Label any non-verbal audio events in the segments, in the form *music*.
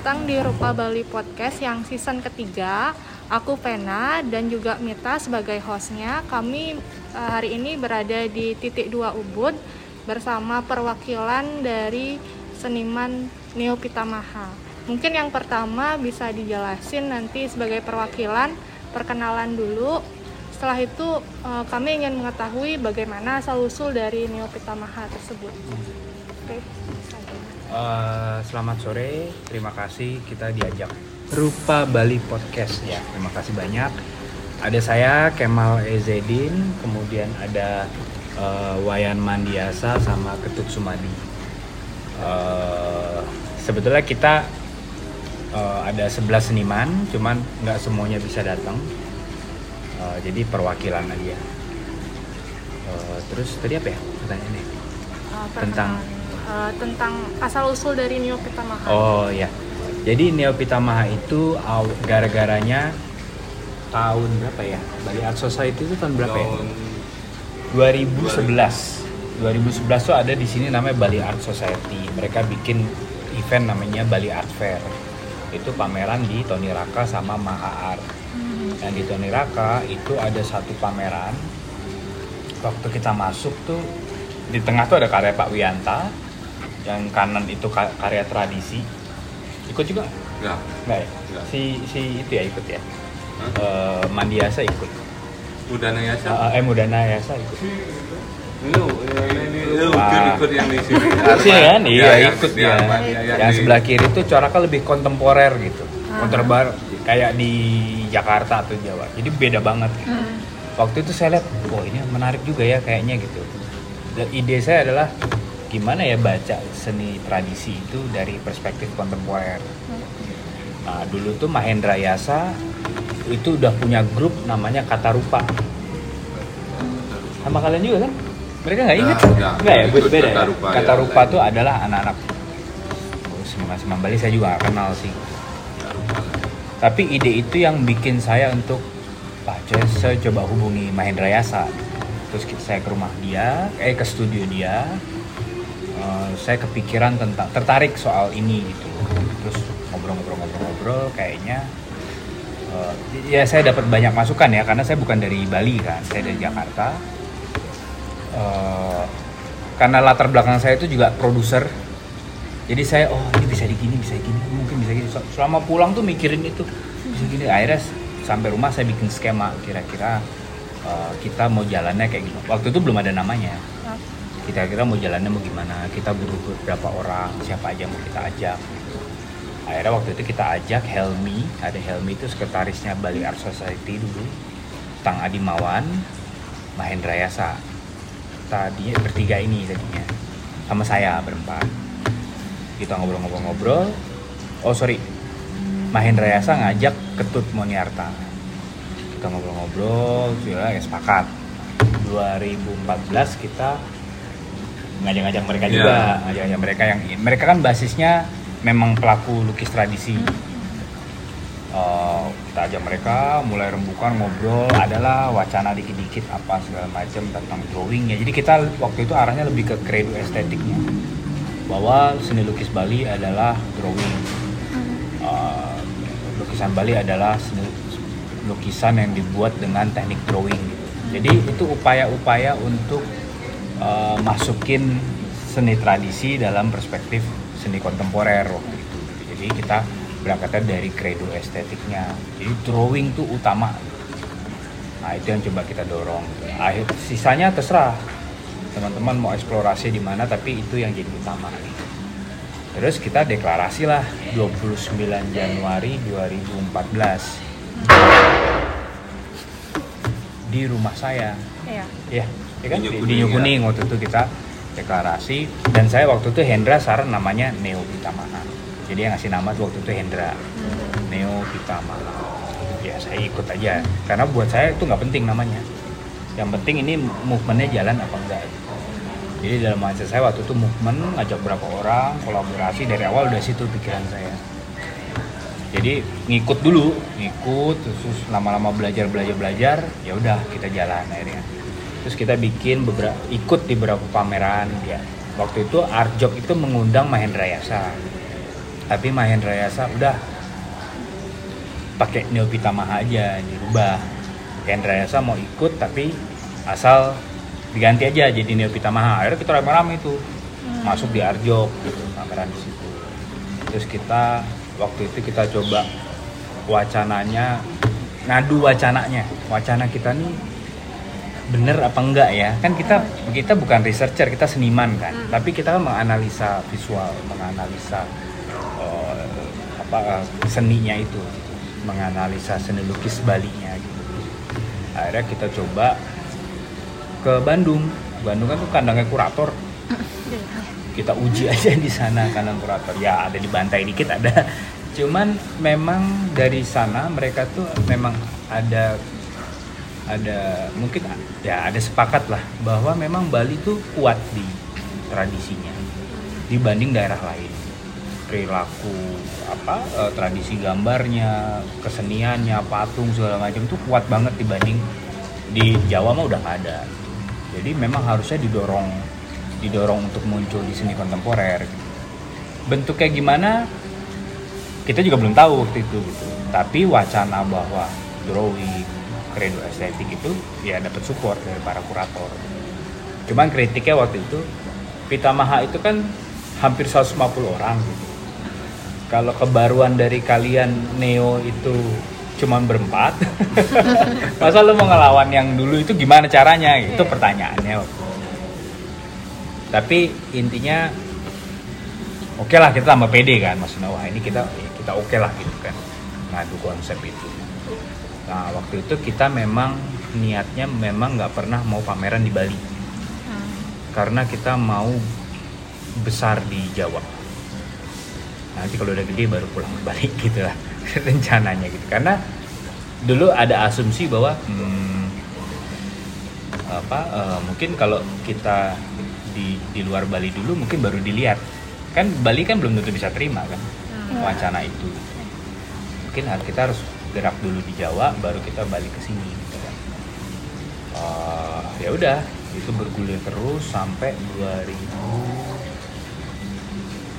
datang di Rupa Bali Podcast yang season ketiga. Aku Pena dan juga Mita sebagai hostnya. Kami uh, hari ini berada di titik dua Ubud bersama perwakilan dari seniman Neo Pitamaha. Mungkin yang pertama bisa dijelasin nanti sebagai perwakilan perkenalan dulu. Setelah itu uh, kami ingin mengetahui bagaimana asal usul dari Neo Pitamaha tersebut. Oke. Uh, selamat sore, terima kasih kita diajak Rupa Bali Podcast ya. Terima kasih banyak. Ada saya Kemal Ezedin, kemudian ada uh, Wayan Mandiasa sama Ketut Sumadi. Uh, sebetulnya kita uh, ada 11 seniman, cuman nggak semuanya bisa datang. Uh, jadi perwakilan aja. Uh, terus tadi apa ya pertanyaannya? Uh, Tentang uh, tentang asal usul dari Neo Pitamaha. Oh ya. Jadi Neo Pitamaha itu gara-garanya tahun berapa ya? Bali Art Society itu tahun berapa ya? 2011. 2011 tuh ada di sini namanya Bali Art Society. Mereka bikin event namanya Bali Art Fair. Itu pameran di Tony Raka sama Maha Art. Dan di Tony Raka itu ada satu pameran. Waktu kita masuk tuh di tengah tuh ada karya Pak Wianta, yang kanan itu ka- karya tradisi ikut juga nggak ya Nggak. si si itu ya ikut ya Hah? Eh, Mandiasa ikut Udah nanya siapa? Eh, eh Mudana Yasa ikut Lu, lu ikut yang di sini. sini kan iya Ya, ikut ya ya, yang sebelah kiri itu coraknya lebih kontemporer gitu Ah. kontemporer kayak di Jakarta atau Jawa jadi beda banget gitu. Hmm. waktu itu saya lihat wah ini menarik juga ya kayaknya gitu dan ide saya adalah gimana ya baca seni tradisi itu dari perspektif kontemporer? Nah dulu tuh Mahendra Yasa itu udah punya grup namanya Kata Rupa. Sama kalian juga kan? Mereka nggak ingat? Nggak, ya? Beda Kata ya. Rupa, Kata ya. Rupa tuh adalah anak-anak. Oh, Semang Bali saya juga nggak kenal sih. Tapi ide itu yang bikin saya untuk Pak saya coba hubungi Mahendra Yasa. Terus saya ke rumah dia eh ke studio dia Eh, saya kepikiran tentang tertarik soal ini gitu. Terus ngobrol-ngobrol-ngobrol-ngobrol kayaknya eh, ya saya dapat banyak masukan ya karena saya bukan dari Bali kan saya dari Jakarta. Eh, karena latar belakang saya itu juga produser. Jadi saya oh ini bisa digini bisa gini mungkin bisa gini. Selama pulang tuh mikirin itu bisa gini. Akhirnya sampai rumah saya bikin skema kira-kira eh, kita mau jalannya kayak gimana waktu itu belum ada namanya. Kita kira mau jalannya mau gimana? Kita butuh berapa orang siapa aja mau kita ajak. Akhirnya waktu itu kita ajak Helmi ada Helmi itu sekretarisnya Bali Art Society dulu Tang Adimawan Mahendra Yasa. Tadinya bertiga ini tadinya sama saya berempat. Kita ngobrol-ngobrol-ngobrol. Oh sorry. Mahendra Yasa ngajak Ketut Moniarta. Kita ngobrol-ngobrol sudah ya sepakat. 2014 kita ngajak-ngajak mereka Iya. juga ngajak-ngajak mereka yang mereka kan basisnya memang pelaku lukis tradisi. Eh, kita ajak mereka mulai rembukan ngobrol adalah wacana dikit-dikit apa segala macam tentang drawing ya jadi kita waktu itu arahnya lebih ke credo estetiknya. Bahwa seni lukis Bali adalah drawing. Eh, lukisan Bali adalah seni lukisan yang dibuat dengan teknik drawing gitu. jadi itu upaya-upaya untuk eh, masukin seni tradisi dalam perspektif seni kontemporer waktu itu. Jadi kita berangkatnya dari credo estetiknya. Jadi drawing tuh utama. Nah itu yang coba kita dorong. Akhir sisanya terserah. Teman-teman mau eksplorasi di mana tapi itu yang jadi utama. Terus kita deklarasi lah 29 Januari 2014 di rumah saya. Iya. ya, ya kan? Di di, New di New Kuning, Kuning waktu itu kita deklarasi. Dan saya waktu itu Hendra saran namanya Neo Pitamaha. Jadi yang ngasih nama waktu itu Hendra Neo Pitamaha. Ya saya ikut aja. Karena buat saya itu nggak penting namanya. Yang penting ini movementnya jalan apa enggak. Jadi dalam mindset saya waktu itu movement ngajak berapa orang kolaborasi dari awal udah situ pikiran saya. Jadi ngikut dulu ngikut terus, terus lama-lama belajar belajar belajar ya udah kita jalan akhirnya terus kita bikin beberapa ikut di beberapa pameran ya. Waktu itu Arjok itu mengundang Mahendra Yasa. Tapi Mahendra Yasa udah pakai Neo Pitamaha aja dirubah. Mahendra Yasa mau ikut tapi asal diganti aja jadi Neo Pitamaha akhirnya kita rame-rame itu. Masuk di Arjok gitu pameran di situ. Terus kita waktu itu kita coba wacananya ngadu wacananya. Wacana kita nih bener apa enggak ya? Kan kita kita bukan researcher kita seniman kan. Tapi kita kan menganalisa visual menganalisa eh, apa seninya itu menganalisa seni lukis Bali-nya gitu. Akhirnya kita coba ke Bandung. Bandung kan tuh kandangnya kurator. Kita uji *laughs* aja di sana kandang kurator. Ya ada di bantai dikit ada. Cuman memang dari sana mereka tuh memang ada ada mungkin ya ada sepakat lah bahwa memang Bali tuh kuat di tradisinya dibanding daerah lain. Perilaku apa eh, tradisi gambarnya keseniannya patung segala macam tuh kuat banget dibanding di Jawa mah udah nggak ada. Jadi memang harusnya didorong didorong untuk muncul di seni kontemporer. Bentuknya gimana kita juga belum tahu waktu itu gitu. Tapi wacana bahwa drawing credo estetik itu ya dapat support dari para kurator. Cuman kritiknya waktu itu Pitamaha itu kan hampir 150 orang gitu. Kalau kebaruan dari kalian Neo itu cuman berempat *laughs* masa lu mau ngelawan yang dulu itu gimana caranya? Itu pertanyaannya waktu tapi intinya oke lah kita tambah pede kan maksudnya wah ini kita kita oke lah gitu kan. Ngadu konsep itu nah waktu itu kita memang niatnya memang nggak pernah mau pameran di Bali. Karena kita mau besar di Jawa. Nanti kalau udah gede baru pulang ke Bali *laughs* gitu lah *laughs* rencananya gitu. Karena dulu ada asumsi bahwa hmm, apa eh, mungkin kalau kita di di luar Bali dulu mungkin baru dilihat. Kan Bali kan belum tentu bisa terima kan wacana itu. Mungkin kita harus gerak dulu di Jawa baru kita balik ke sini gitu kan. Eh, ya udah itu bergulir terus sampai 2000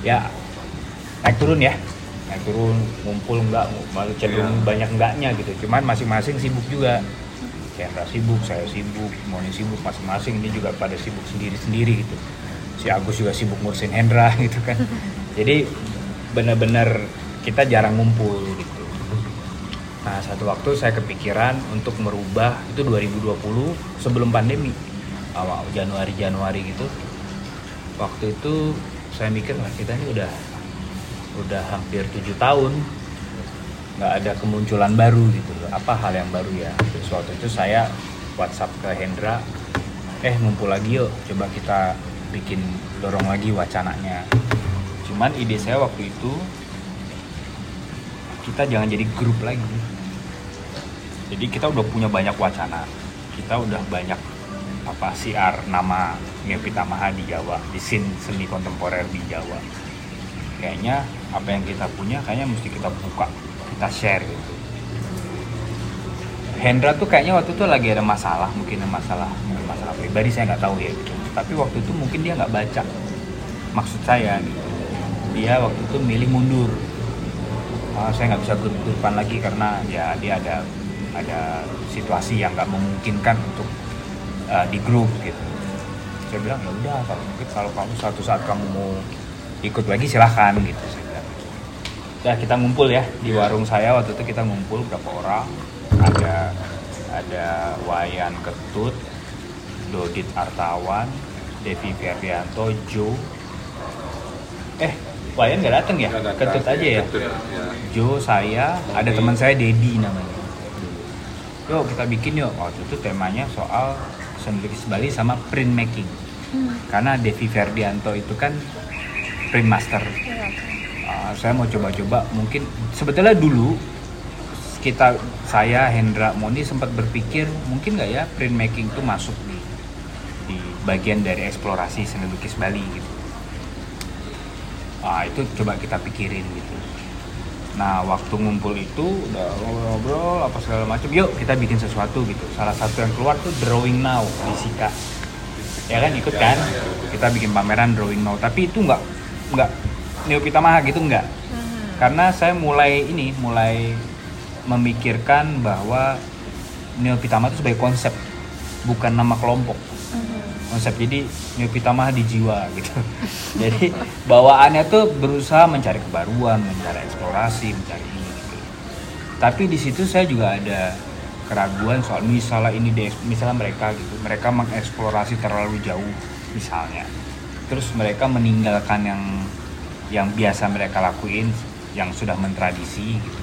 ya naik turun ya. Naik turun ngumpul enggak malah cenderung Iya. banyak enggaknya gitu. Cuman masing-masing sibuk juga. Chandra sibuk saya sibuk Moni sibuk masing-masing. Ini juga pada sibuk sendiri-sendiri gitu. Si Agus juga sibuk ngurusin Hendra *laughs* gitu kan. Jadi benar-benar kita jarang ngumpul gitu nah satu waktu saya kepikiran untuk merubah itu 2020 sebelum pandemi. Awal Januari Januari gitu. Waktu itu saya mikir wah kita ini udah udah hampir tujuh tahun nggak ada kemunculan baru gitu loh. Apa hal yang baru ya? Terus waktu itu saya WhatsApp ke Hendra eh ngumpul lagi yuk coba kita bikin dorong lagi wacananya. Cuman ide saya waktu itu kita jangan jadi grup lagi jadi kita udah punya banyak wacana. Kita udah banyak apa siar nama Neo Pitamaha di Jawa di scene seni kontemporer di Jawa. Kayaknya apa yang kita punya kayaknya mesti kita buka kita share gitu. Hendra tuh kayaknya waktu itu lagi ada masalah mungkin ada masalah mungkin masalah pribadi saya nggak tahu ya. Tapi waktu itu mungkin dia nggak baca maksud saya gitu. Dia waktu itu milih mundur. Ah, saya nggak bisa grup-grupan lagi karena ya dia ada ada situasi yang nggak memungkinkan untuk uh, di grup gitu. Saya bilang ya udah kalau mungkin kalau kamu suatu saat kamu mau ikut lagi silahkan gitu saya bilang. Ya kita ngumpul ya di warung saya waktu itu kita ngumpul berapa orang. Ada ada Wayan Ketut Dodit Artawan Devi Ferdianto Jo. Eh Wayan nggak datang ya? Datang. Ketut aja ya? Ketut, ya. Jo, saya, ada teman saya Dedi namanya. Yuk kita bikin yuk. Waktu itu temanya soal seni lukis Bali sama print making. Karena Devi Ferdianto itu kan print master. Ah, saya mau coba-coba mungkin sebetulnya dulu kita saya Hendra Moni sempat berpikir mungkin nggak ya print making itu masuk di di bagian dari eksplorasi seni lukis Bali gitu. Ah itu coba kita pikirin gitu. Nah waktu ngumpul itu udah ngobrol-ngobrol apa segala macam, yuk kita bikin sesuatu gitu. Salah satu yang keluar tuh drawing now di Sika. Ya kan ikut kan? Kita bikin pameran drawing now, tapi itu nggak nggak Neo Pitamaha gitu nggak. karena saya mulai ini mulai memikirkan bahwa Neopitama itu sebagai konsep bukan nama kelompok konsep jadi Neopitama di jiwa gitu. *laughs* Jadi bawaannya tuh berusaha mencari kebaruan mencari eksplorasi mencari ini gitu. Tapi di situ saya juga ada keraguan soal misalnya ini misalnya mereka gitu. Mereka mengeksplorasi terlalu jauh misalnya. Terus mereka meninggalkan yang yang biasa mereka lakuin yang sudah mentradisi gitu.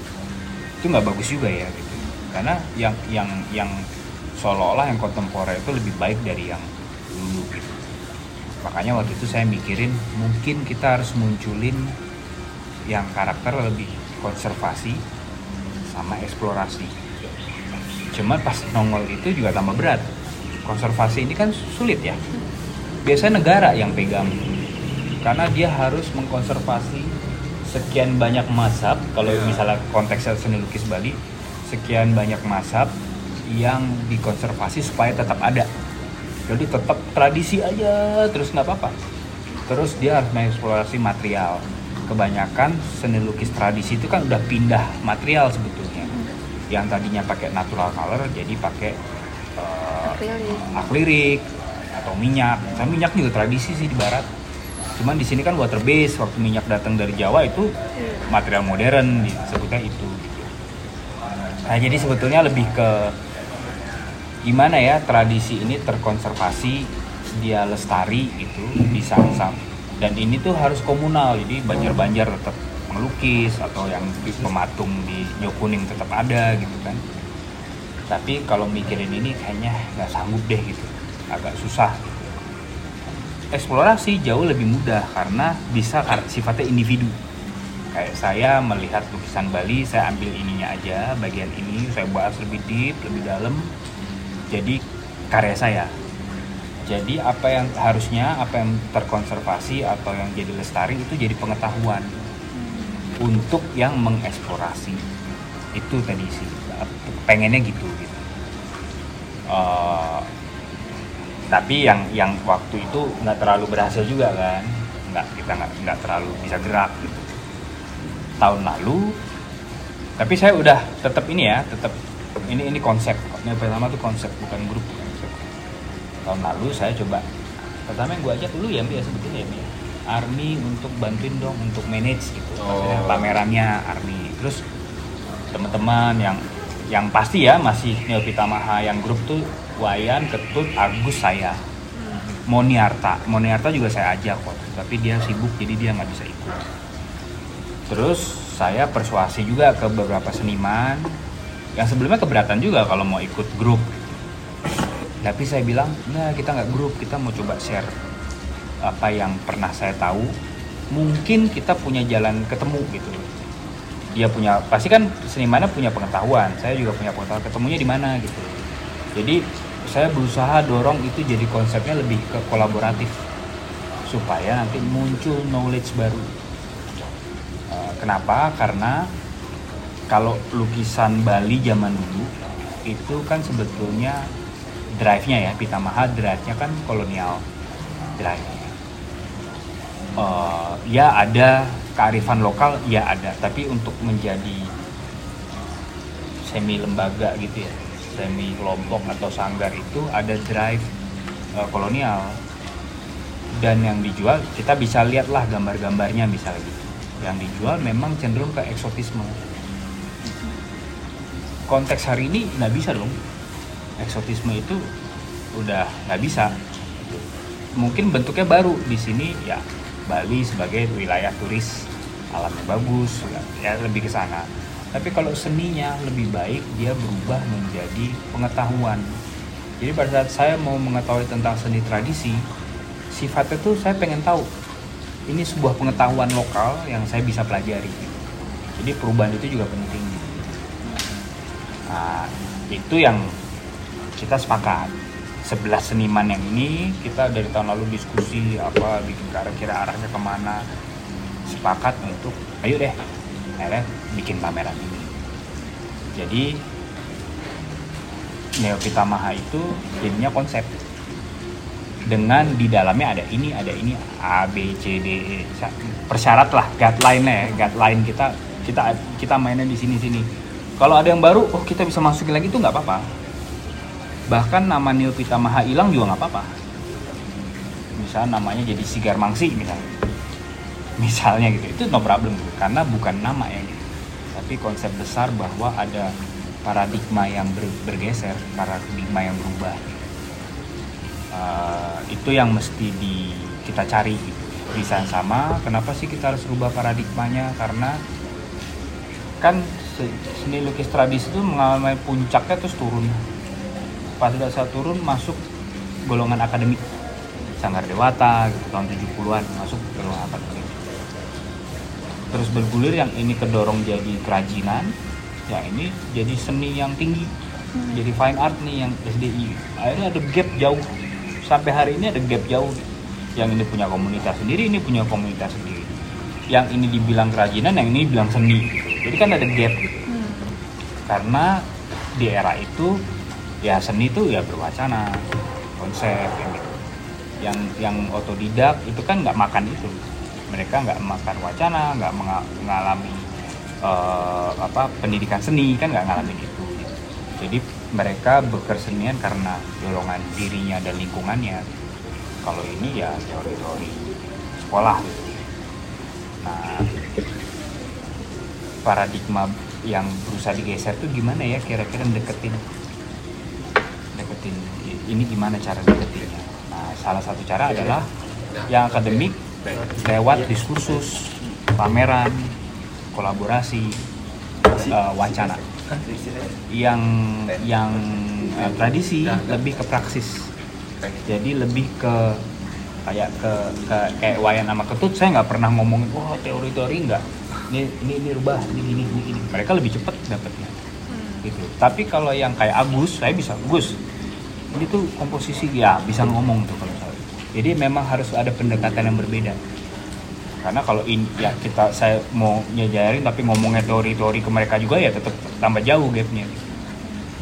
Itu nggak bagus juga ya gitu. Karena yang yang yang seolah-olah yang kontemporer itu lebih baik dari yang dulu. Gitu makanya waktu itu saya mikirin mungkin kita harus munculin yang karakter lebih konservasi sama eksplorasi. Cuman pas nongol itu juga tambah berat. Konservasi ini kan sulit ya. Biasanya negara yang pegang. Karena dia harus mengkonservasi sekian banyak mazhab kalau Iya. misalnya konteksnya seni lukis Bali sekian banyak mazhab yang dikonservasi supaya tetap ada jadi tetap tradisi aja terus nggak apa-apa terus dia harus mengeksplorasi material kebanyakan seni lukis tradisi itu kan udah pindah material sebetulnya yang tadinya pakai natural color jadi pakai eh, Akrilik. akrilik atau minyak. Nah, minyak juga tradisi sih di barat. Cuman di sini kan water base waktu minyak datang dari Jawa itu material modern disebutnya itu. Nah, jadi sebetulnya lebih ke gimana ya tradisi ini terkonservasi, dia lestari itu bisa sam dan ini tuh harus komunal jadi banjar-banjar tetap melukis atau yang di pematung di Nyokuning tetap ada gitu kan. Tapi kalau mikirin ini kayaknya nggak sanggup deh gitu agak susah. Eksplorasi jauh lebih mudah karena bisa sifatnya individu. Kayak saya melihat lukisan Bali saya ambil ininya aja bagian ini saya bahas lebih deep lebih dalam jadi karya saya. Jadi apa yang harusnya apa yang terkonservasi atau yang jadi lestari itu jadi pengetahuan untuk yang mengeksplorasi. Itu tadi sih. Pengennya gitu gitu. Eh, tapi yang yang waktu itu nggak terlalu berhasil juga kan? Nggak kita nggak nggak terlalu bisa gerak gitu. Tahun lalu tapi saya udah tetap ini ya tetap ini ini konsep. Yang pertama tuh konsep bukan grup konsep. Tahun lalu saya coba. Pertama yang gue ajak dulu ya ya sebetulnya ya. Army untuk bantuin dong untuk manage gitu. Oh. pamerannya Army. Terus teman-teman yang yang pasti ya masih Neopitamaha yang grup tuh Wayan, Ketut, Agus, saya. Moniarta. Moniarta juga saya ajak kok tapi dia sibuk jadi dia nggak bisa ikut. Terus saya persuasi juga ke beberapa seniman yang sebelumnya keberatan juga kalau mau ikut grup. Tapi saya bilang nggak kita nggak grup kita mau coba share apa yang pernah saya tahu. Mungkin kita punya jalan ketemu gitu. Dia punya pasti kan senimannya punya pengetahuan saya juga punya pengetahuan ketemunya di mana gitu. Jadi saya berusaha dorong itu jadi konsepnya lebih ke kolaboratif supaya nanti muncul knowledge baru. Eh, kenapa? Karena kalau lukisan Bali zaman dulu itu kan sebetulnya drive-nya ya Pitamaha drive-nya kan kolonial drive. Eh, ya ada kearifan lokal ya ada. Tapi untuk menjadi semi lembaga gitu ya semi kelompok atau sanggar itu ada drive eh, kolonial. Dan yang dijual kita bisa lihatlah gambar-gambarnya misalnya gitu. Yang dijual memang cenderung ke eksotisme konteks hari ini nggak bisa dong. Eksotisme itu udah nggak bisa. Mungkin bentuknya baru. Di sini ya Bali sebagai wilayah turis. Alamnya bagus ya, ya lebih ke sana. Tapi kalau seninya lebih baik dia berubah menjadi pengetahuan. Jadi pada saat saya mau mengetahui tentang seni tradisi sifatnya tuh saya pengen tahu ini sebuah pengetahuan lokal yang saya bisa pelajari. Jadi perubahan itu juga penting nah itu yang kita sepakat. 11 seniman yang ini kita dari tahun lalu diskusi apa bikin kira-kira arahnya ke mana. Sepakat untuk ayo deh akhirnya bikin pameran ini. Jadi Neopitamaha itu jadinya konsep. Dengan di dalamnya ada ini ada ini A B C D E. Persyarat lah guideline ya guideline kita kita kita mainnya di sini sini kalau ada yang baru oh kita bisa masukin lagi itu nggak apa-apa. Bahkan nama Neo Pitamaha hilang juga nggak apa-apa. Misalnya namanya jadi Sigar Mangsi misalnya. Misalnya gitu. Itu no problem karena bukan nama ya. Gitu tapi konsep besar bahwa ada paradigma yang ber- bergeser paradigma yang berubah. Uh, itu yang mesti di kita cari gitu. yang sama kenapa sih kita harus rubah paradigmanya? Karena kan se- seni lukis tradisi itu mengalami puncaknya terus turun. Pas udah saat turun masuk golongan akademik. Sanggar Dewata gitu tahun 70-an masuk golongan akademik. Terus bergulir yang ini kedorong jadi kerajinan yang ini jadi seni yang tinggi. Jadi fine art nih yang SDI akhirnya ada gap jauh. Sampai hari ini ada gap jauh. Yang ini punya komunitas sendiri ini punya komunitas sendiri. Yang ini dibilang kerajinan yang ini bilang seni jadi kan ada gap. Karena di era itu ya seni itu ya berwacana konsep yang gitu. Yang yang otodidak itu kan nggak makan itu. Mereka nggak makan wacana nggak menga- mengalami eh, apa pendidikan seni kan nggak ngalamin itu. Jadi mereka berkesenian karena dorongan dirinya dan lingkungannya. Kalau ini ya teori-teori sekolah gitu. Nah paradigma yang berusaha digeser tuh gimana ya kira-kira deketin? Deketin ini gimana cara deketinnya? Nah salah satu cara adalah yang akademik lewat diskursus pameran kolaborasi eh, wacana. Yang yang eh, tradisi lebih ke praksis. Jadi lebih ke kayak ke, ke kayak wayan sama ketut saya nggak pernah ngomongin wah teori-teori nggak ini ini ini rubah ini gini ini gini mereka lebih cepat dapatnya. Gitu. Tapi kalau yang kayak Agus saya bisa Gus ini tuh komposisi ya bisa ngomong tuh kalau saya jadi memang harus ada pendekatan yang berbeda. Karena kalau in, ya kita saya mau nyejarin tapi ngomongnya teori-teori ke mereka juga ya tetap tambah jauh gapnya.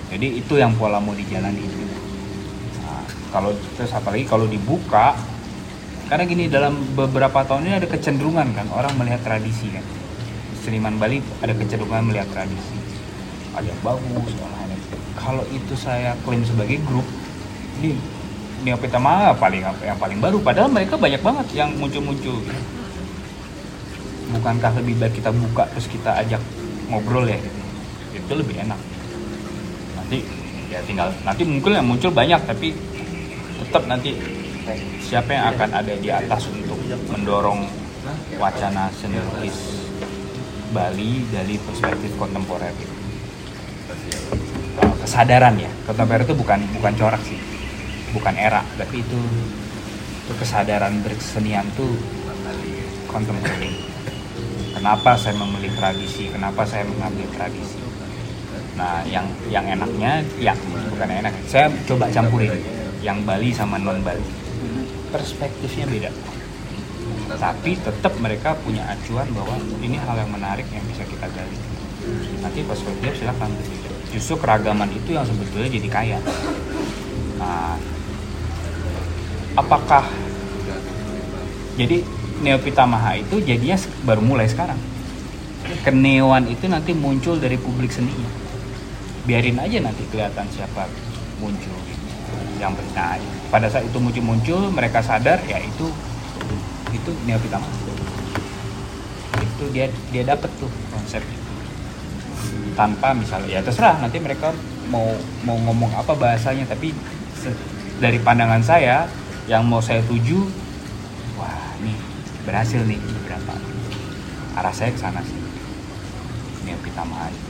Jadi itu yang pola mau dijalani. Nah, kalau terus apalagi kalau dibuka karena gini dalam beberapa tahun ini ada kecenderungan kan orang melihat tradisi kan seniman Bali ada kecenderungan melihat tradisi. Ada yang bagus lain. Kalau itu saya klaim sebagai grup ini Neopitama paling yang paling baru. Padahal mereka banyak banget yang muncul-muncul. Bukankah lebih baik kita buka terus kita ajak ngobrol ya? Itu lebih enak. Nanti ya tinggal nanti mungkin yang muncul banyak tapi tetap nanti siapa yang akan ada di atas untuk mendorong wacana seni Bali dari perspektif kontemporer. Gitu. Kesadaran ya kontemporer itu bukan bukan corak sih. Bukan era tapi itu itu kesadaran bersenian tuh kontemporer. Kenapa saya memilih tradisi? Kenapa saya mengambil tradisi? Nah yang yang enaknya ya bukan enak. Saya coba campurin yang Bali sama non Bali perspektifnya beda tapi tetap mereka punya acuan bahwa ini hal yang menarik yang bisa kita gali. Nanti perspektif silakan. Justru keragaman itu yang sebetulnya jadi kaya. Nah, apakah jadi Neopitamaha itu jadinya baru mulai sekarang? Keneoan itu nanti muncul dari publik seninya. Biarin aja nanti kelihatan siapa muncul yang benar pada saat itu muncul-muncul mereka sadar ya itu itu Neopitamaha itu dia dia dapat tuh konsep itu tanpa misalnya ya terserah nanti mereka mau mau ngomong apa bahasanya tapi dari pandangan saya yang mau saya tuju wah nih berhasil nih beberapa arah saya ke sana sih. Neopitamaha gitu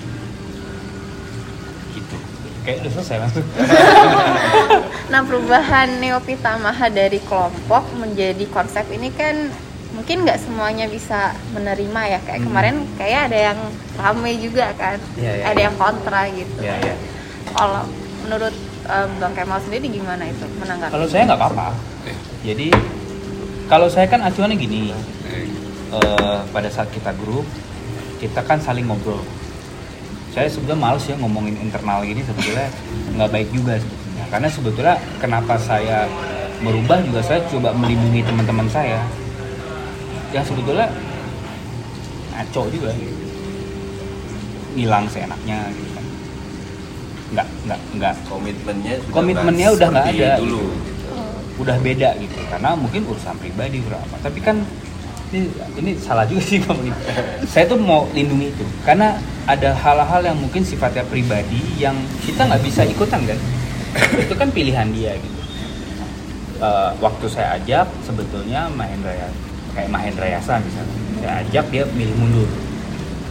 kayak udah selesai mas *laughs* Nah, perubahan Neopitamaha dari kelompok menjadi konsep ini kan mungkin nggak semuanya bisa menerima ya. Kayak Hmm. kemarin kayak ada yang rame juga kan, Iya, iya, ada iya. yang kontra gitu. ya ya Kalau menurut em, Bang Kemal sendiri gimana itu menanggapi? kalau saya nggak apa-apa jadi kalau saya kan acuannya gini eh, pada saat kita grup kita kan saling ngobrol saya sebetulnya males ya ngomongin internal gini sebetulnya nggak baik juga sebetulnya. Karena sebetulnya kenapa saya merubah juga saya coba melindungi teman-teman saya. Yang sebetulnya ngaco juga. Gitu. ngilang seenaknya gitu kan. Nggak nggak nggak. Komitmennya sudah Komitmennya udah nggak ada, dulu. udah beda gitu. Karena mungkin urusan pribadi berapa tapi kan ini, ini salah juga sih ngomongin. Saya tuh mau lindungi itu. Karena ada hal-hal yang mungkin sifatnya pribadi yang kita nggak bisa ikutan kan? Itu kan pilihan dia gitu. Eh, waktu saya ajak sebetulnya Mahendra ya kayak Mahendra Yasa misalnya. Saya ajak dia milih mundur.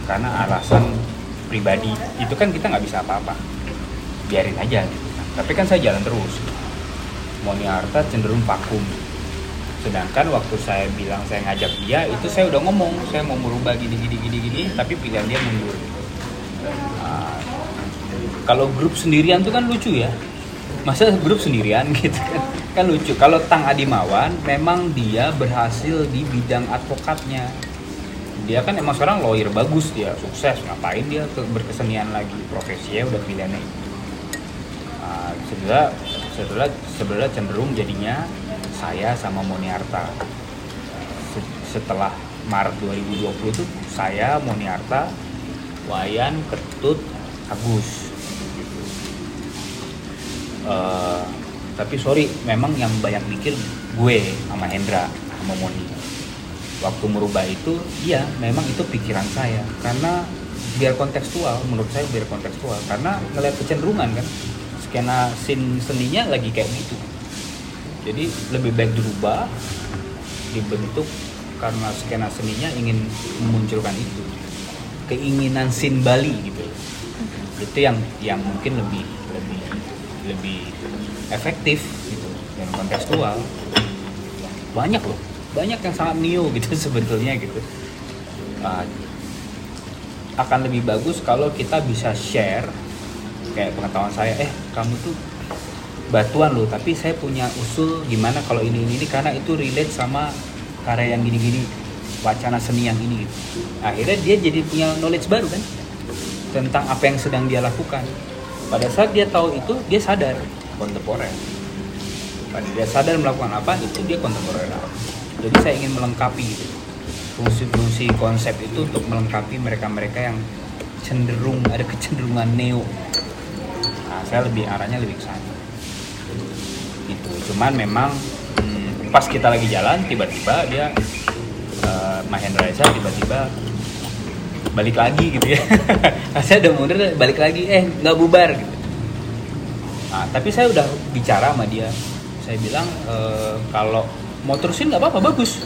Karena alasan pribadi. Itu kan kita nggak bisa apa-apa. Biarin aja gitu. tapi kan saya jalan terus. Moni Harta cenderung vakum sedangkan waktu saya bilang saya ngajak dia itu saya udah ngomong saya mau merubah gini gini gini gini tapi pilihan dia mundur. Nah, kalau grup sendirian tuh kan lucu ya. Masa grup sendirian *laughs* gitu kan? Kan lucu. Kalau Tang Adimawan memang dia berhasil di bidang advokatnya. Dia kan emang sekarang lawyer bagus dia sukses. Ngapain dia ke berkesenian lagi? Profesinya udah pilihannya itu. Nah, sebenarnya sebenarnya sebenarnya cenderung jadinya saya sama Moniarta. Se- setelah Maret 2020 tuh saya Moniarta Wayan Ketut Agus. Eh, tapi sorry memang yang banyak mikir gue sama Hendra sama Moni. Waktu merubah itu iya memang itu pikiran saya. Karena biar kontekstual menurut saya biar kontekstual. Karena ngeliat kecenderungan kan skena scene seninya lagi kayak gitu jadi lebih baik dirubah dibentuk karena skena seninya ingin memunculkan itu. Keinginan scene Bali gitu. Itu yang yang mungkin lebih lebih lebih efektif gitu dan kontekstual. Banyak loh. Banyak yang sangat neo gitu *laughs* sebetulnya gitu. Uh, akan lebih bagus kalau kita bisa share kayak pengetahuan saya eh kamu tuh batuan loh tapi saya punya usul gimana kalau ini ini, ini karena itu relate sama karya yang gini-gini wacana seni yang ini gitu. akhirnya dia jadi punya knowledge baru kan tentang apa yang sedang dia lakukan. Pada saat dia tahu itu dia sadar. Kontemporer. Pada dia sadar melakukan apa itu dia kontemporer. Jadi saya ingin melengkapi gitu fungsi-fungsi konsep itu untuk melengkapi mereka-mereka yang cenderung ada kecenderungan neo. Nah, saya lebih arahnya lebih ke sana cuman memang hmm, pas kita lagi jalan tiba-tiba dia eh, Mahendra Esa tiba-tiba balik lagi gitu ya. *laughs* Saya udah mundur balik lagi eh nggak bubar gitu. Nah, tapi saya udah bicara sama dia. Saya bilang "Eh, kalau mau terusin nggak apa-apa bagus.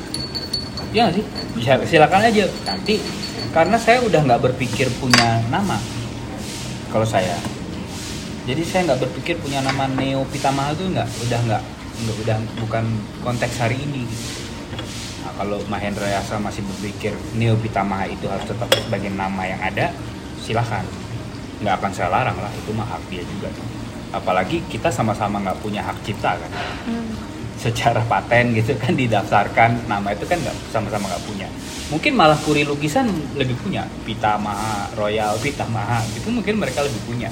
Ya sih? Bisa silakan aja. Nanti karena saya udah nggak berpikir punya nama kalau saya jadi saya nggak berpikir punya nama Neo Pitamaha itu nggak udah nggak nggak udah bukan konteks hari ini. Nah, kalau Mahendra Yasa masih berpikir Neo Pitamaha itu harus tetap sebagai nama yang ada silahkan nggak akan saya larang lah itu mah hak dia juga apalagi kita sama-sama nggak punya hak cipta kan. Secara paten gitu kan didaftarkan nama itu kan nggak sama-sama nggak punya. Mungkin malah kuri lukisan lebih punya Pitamaha Royal Pitamaha gitu mungkin mereka lebih punya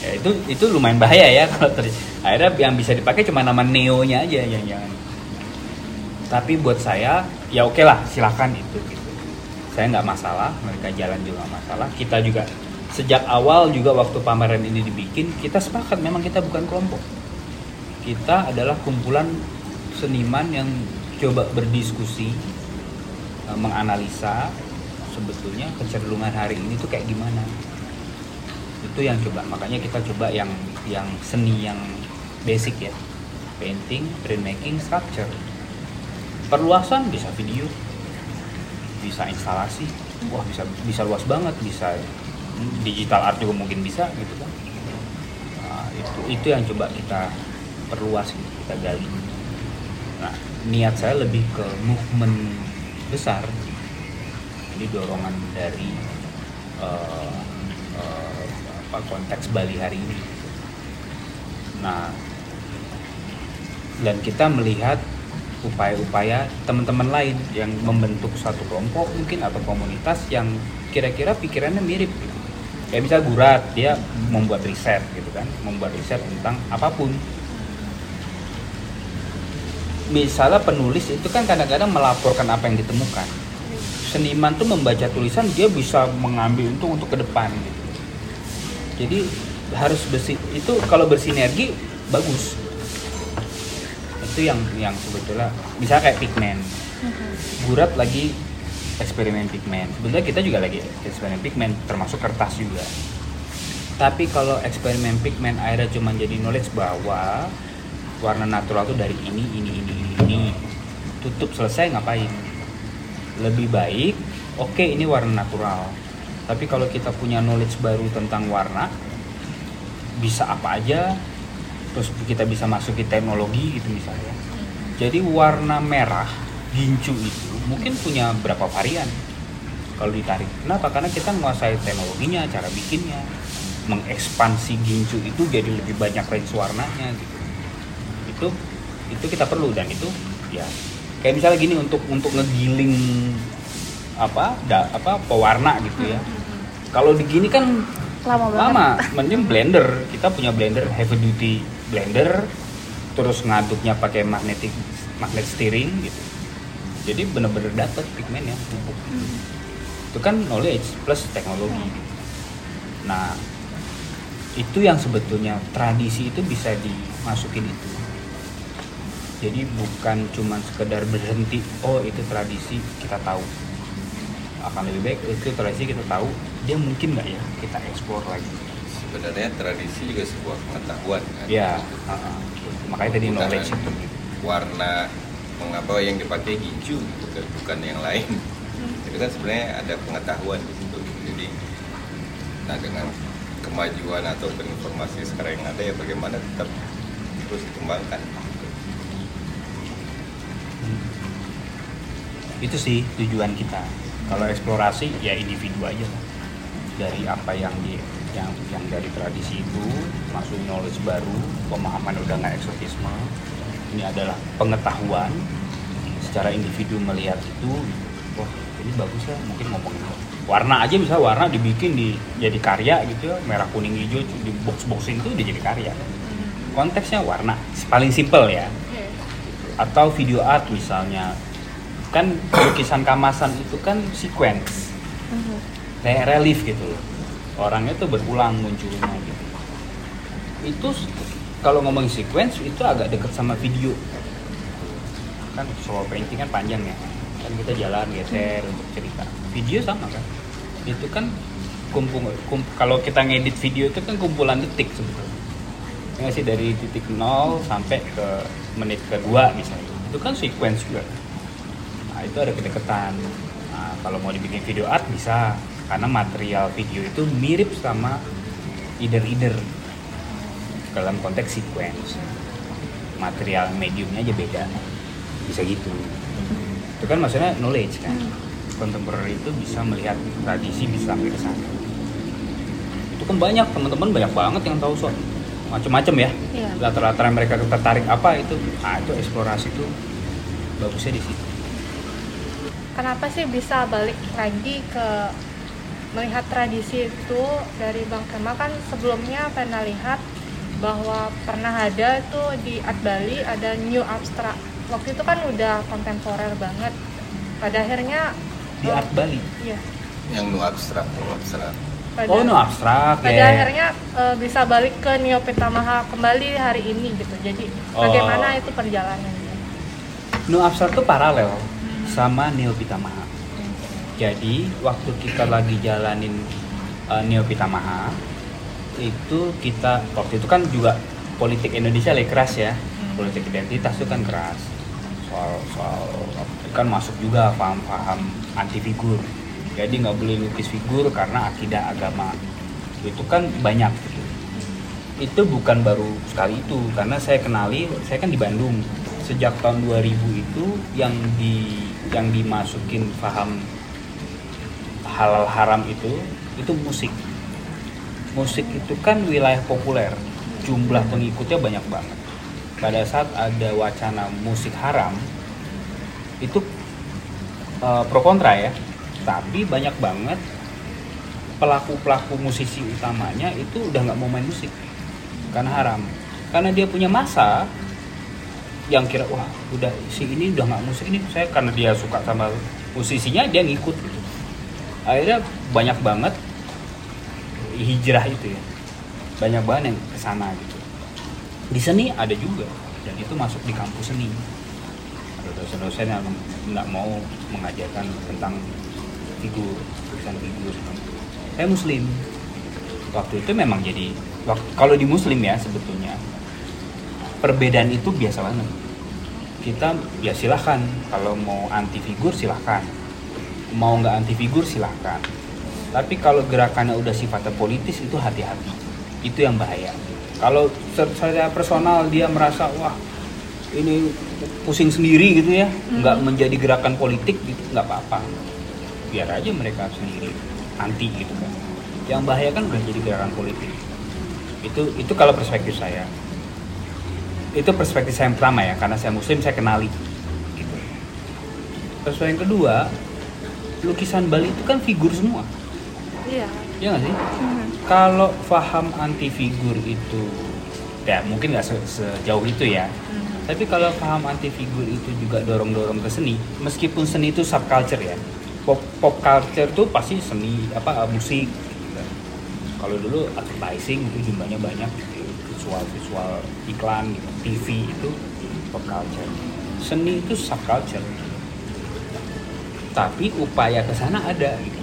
ya itu itu lumayan bahaya ya *laughs* kalau ter akhirnya yang bisa dipakai cuma nama Neo-nya aja yang jangan. Tapi buat saya ya oke lah silakan itu. Gitu saya nggak masalah mereka jalan juga masalah. Kita juga sejak awal juga waktu pameran ini dibikin kita sepakat memang kita bukan kelompok. Kita adalah kumpulan seniman yang coba berdiskusi eh, menganalisa sebetulnya kecenderungan hari ini tuh kayak gimana itu yang coba. Makanya kita coba yang yang seni yang basic ya. Painting printmaking sculpture. Perluasan bisa video bisa instalasi. Wah bisa bisa luas banget bisa digital art juga mungkin bisa gitu kan. Nah, itu itu yang coba kita perluas gitu, kita gali. Nah niat saya lebih ke movement besar. Ini dorongan dari eh, eh, apa konteks Bali hari ini nah dan kita melihat upaya-upaya teman-teman lain yang membentuk satu kelompok mungkin atau komunitas yang kira-kira pikirannya mirip gitu. Kayak bisa Gurat, dia membuat riset gitu kan, membuat riset tentang apa pun. Misalnya penulis itu kan kadang-kadang melaporkan apa yang ditemukan. seniman tuh membaca tulisan dia bisa mengambil untung untuk ke depan gitu jadi harus bersi itu kalau bersinergi bagus. Itu yang yang sebetulnya bisa kayak pigmen gurat lagi eksperimen pigmen sebenarnya kita juga lagi eksperimen pigmen termasuk kertas juga. Tapi kalau eksperimen pigmen akhirnya cuma jadi knowledge bahwa warna natural tuh dari ini ini ini ini ini. Tutup selesai ngapain? Lebih baik oke ini warna natural tapi kalau kita punya knowledge baru tentang warna bisa apa aja terus kita bisa masukin teknologi gitu misalnya. Jadi warna merah gincu itu mungkin punya berapa varian kalau ditarik. Kenapa? Karena kita menguasai teknologinya cara bikinnya. Mengekspansi gincu itu jadi lebih banyak range warnanya gitu. Itu itu kita perlu dan itu ya. Kayak misalnya gini untuk untuk ngegiling apa da, apa pewarna gitu ya. Kalau digini kan lama banget. lama mending blender. Kita punya blender heavy duty blender terus ngaduknya pakai magnetic magnet steering gitu. Jadi bener-bener dapet pigmennya pupuk itu kan knowledge plus teknologi. Nah itu yang sebetulnya tradisi itu bisa dimasukin itu. Jadi bukan cuma sekedar berhenti oh itu tradisi kita tahu akan lebih baik itu tradisi kita tahu dia mungkin nggak ya kita eksplor lagi. Sebenarnya tradisi juga sebuah pengetahuan kan? Ya uh-uh. makanya tadi knowledge itu. warna mengapa yang dipakai hijau bukan bukan yang lain. Itu kan sebenarnya ada pengetahuan di situ. Jadi nah dengan kemajuan atau informasi sekarang yang ada ya bagaimana tetap terus dikembangkan. Itu sih tujuan kita kalau eksplorasi ya individu aja. Dari apa yang di yang yang dari tradisi itu masuk knowledge baru pemahaman udah nggak eksotisme. Ini adalah pengetahuan. Secara individu melihat itu wah ini bagus ya mungkin ngomongin warna. Aja bisa warna dibikin di jadi karya gitu ya. Merah kuning hijau di box boxing itu udah jadi karya. Konteksnya warna paling simple ya. Atau video art misalnya kan lukisan kamasan itu kan sequence. Kayak relief gitu loh. Orangnya tuh berulang munculnya gitu. Itu kalau ngomongin sequence itu agak deket sama video. Kan solo painting kan panjang ya. Kan kita jalan geser untuk cerita. Video sama kan? Itu kan kumpul kum- kalau kita ngedit video itu kan kumpulan detik sebetulnya. Ya sih? Dari titik nol sampai ke menit kedua misalnya. Itu kan sequence juga nah itu ada kedekatan. Nah, kalau mau dibikin video art bisa. Karena material video itu mirip sama either-either. Dalam konteks sequence. Material mediumnya aja beda. Bisa gitu. Itu kan maksudnya knowledge kan? Contemporary itu bisa melihat tradisi bisa sampai ke sana. Itu kan banyak. Teman-teman banyak banget yang tahu soal macem-macem ya. Iya. latar-latar mereka tertarik apa itu. Nah itu eksplorasi itu bagusnya di situ Kenapa sih bisa balik lagi ke melihat tradisi itu dari Bang Kema kan sebelumnya pernah lihat bahwa pernah ada tuh di Art Bali ada new abstrak. Waktu itu kan udah kontemporer banget. Pada akhirnya di eh, art Bali Iya. yang nu abstrak nu abstrak Pada, oh no abstrak pada ya akhirnya eh, bisa balik ke Neo Pitamaha kembali hari ini gitu. Jadi Oh. bagaimana itu perjalanannya? no abstrak tuh paralel sama Neo Pitamaha jadi waktu kita lagi jalanin uh, Neo Pitamaha itu kita waktu itu kan juga politik Indonesia lagi keras ya. Politik identitas itu kan keras. Soal soal kan masuk juga paham-paham anti figur. Jadi nggak boleh lukis figur karena akidah agama. Itu kan banyak. Gitu itu bukan baru sekali itu karena saya kenali saya kan di Bandung. Sejak tahun 2000 itu yang di yang dimasukin paham halal haram itu itu musik. Musik itu kan wilayah populer. Jumlah pengikutnya banyak banget. Pada saat ada wacana musik haram itu eh, pro kontra ya. Tapi banyak banget pelaku pelaku musisi utamanya itu udah nggak mau main musik karena haram. Karena dia punya masa yang kira wah udah si ini udah nggak musik ini. Saya karena dia suka sama musisinya dia ngikut gitu. akhirnya banyak banget hijrah itu ya. Banyak banget yang ke sana gitu. Di seni ada juga dan itu masuk di kampus seni. Ada dosen-dosen yang nggak mau mengajarkan tentang figur tulisan figur. Saya muslim. Waktu itu memang jadi kalau di muslim ya sebetulnya perbedaan itu biasa banget. Kita ya silahkan. Kalau mau anti figur silahkan. Mau nggak anti figur silahkan. Tapi kalau gerakannya udah sifatnya politis itu hati-hati. Itu yang bahaya. Kalau se- secara personal dia merasa wah ini pusing sendiri gitu ya. Nggak menjadi gerakan politik gitu nggak apa-apa. Biar aja mereka sendiri anti gitu kan. Yang bahaya kan udah jadi gerakan politik. Itu itu kalau perspektif saya itu perspektif saya yang pertama ya karena saya muslim saya kenali. Gitu. Perspektif yang kedua lukisan Bali itu kan figur semua. Iya. ya nggak sih? Kalau paham anti figur itu ya mungkin nggak se- sejauh itu ya. Tapi kalau paham anti figur itu juga dorong dorong ke seni meskipun seni itu subculture ya. Pop pop culture tuh pasti seni apa musik. Gitu kalau dulu advertising itu jumlahnya banyak. gitu. Visual visual iklan gitu TV itu pop culture. Seni itu subculture. Tapi upaya ke sana ada gitu.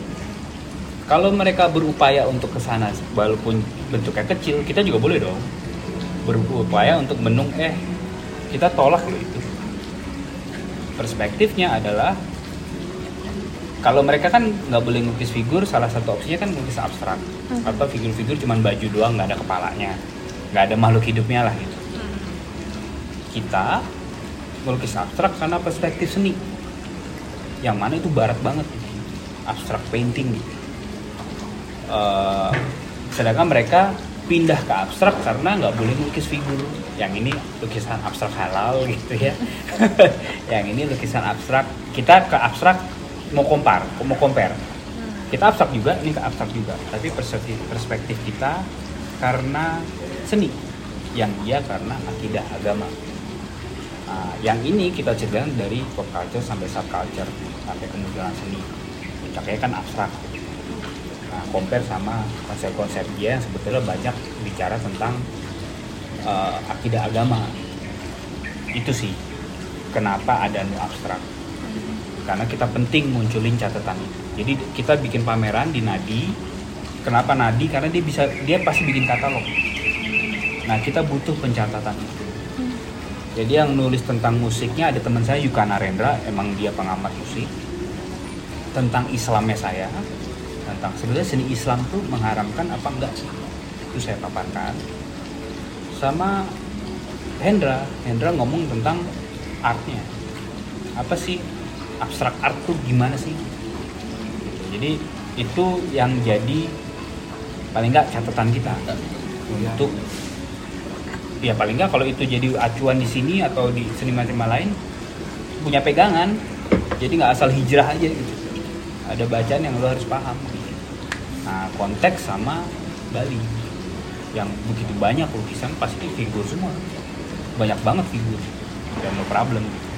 Kalau mereka berupaya untuk ke sana walaupun bentuknya kecil kita juga boleh dong. Berupaya untuk menung eh kita tolak loh itu. Perspektifnya adalah kalau mereka kan nggak boleh ngelukis figur salah satu opsinya kan ngelukis abstrak. Atau figur-figur cuman baju doang nggak ada kepalanya nggak ada makhluk hidupnya lah gitu. Kita melukis abstrak karena perspektif seni. Yang mana itu barat banget. Abstrak painting gitu. Eh, sedangkan mereka pindah ke abstrak karena nggak boleh melukis figur. Yang ini lukisan abstrak halal gitu ya. *laughs* Yang ini lukisan abstrak. Kita ke abstrak mau kompar mau compare. Kita abstrak juga ini ke abstrak juga. Tapi perspektif perspektif kita karena seni. Yang dia karena akidah agama. Nah, yang ini kita ceritakan dari pop culture sampai subculture sampai kemunculan seni. Puncaknya kan abstrak. Nah compare sama konsep-konsep dia yang sebetulnya banyak bicara tentang eh, akidah agama. Itu sih kenapa ada nu abstrak. Karena kita penting munculin catatan itu. Jadi kita bikin pameran di Nadi. Kenapa Nadi? Karena dia bisa dia pasti bikin katalog nah kita butuh pencatatan itu. Jadi yang nulis tentang musiknya ada teman saya Yuka Narendra emang dia pengamat musik tentang Islamnya saya tentang sebenarnya seni Islam tuh mengharamkan apa enggak sih? Itu saya paparkan. Sama Hendra Hendra ngomong tentang artnya. Apa sih? Abstrak art tuh gimana sih? Jadi itu yang jadi paling enggak catatan kita untuk ya paling enggak kalau itu jadi acuan di sini atau di seniman-seniman lain punya pegangan. Jadi nggak asal hijrah aja gitu. Ada bacaan yang lo harus paham. Nah konteks sama Bali. Yang begitu banyak lukisan pasti figur semua. Banyak banget figur dan no problem gitu.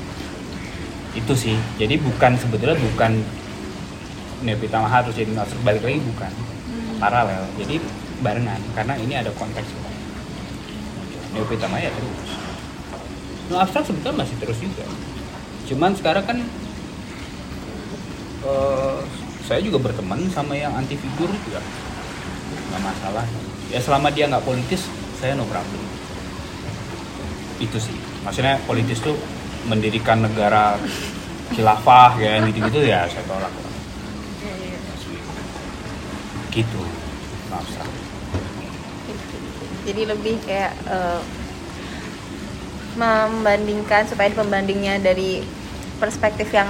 itu sih. Jadi bukan sebetulnya bukan Nepita Maha harus jadi Nasr balik lagi bukan. Paralel. Jadi barengan. Karena ini ada konteks Nepita Maha ya terus. No abstrak sebetulnya masih terus juga. Cuman sekarang kan eh, saya juga berteman sama yang anti figur itu ya. Nggak masalah. Ya selama dia nggak politis saya no problem. Itu sih. Maksudnya politis tuh mendirikan negara khilafah ya gitu gitu ya saya tolak. Gitu. No abstrak jadi lebih kayak eh, membandingkan supaya pembandingnya dari perspektif yang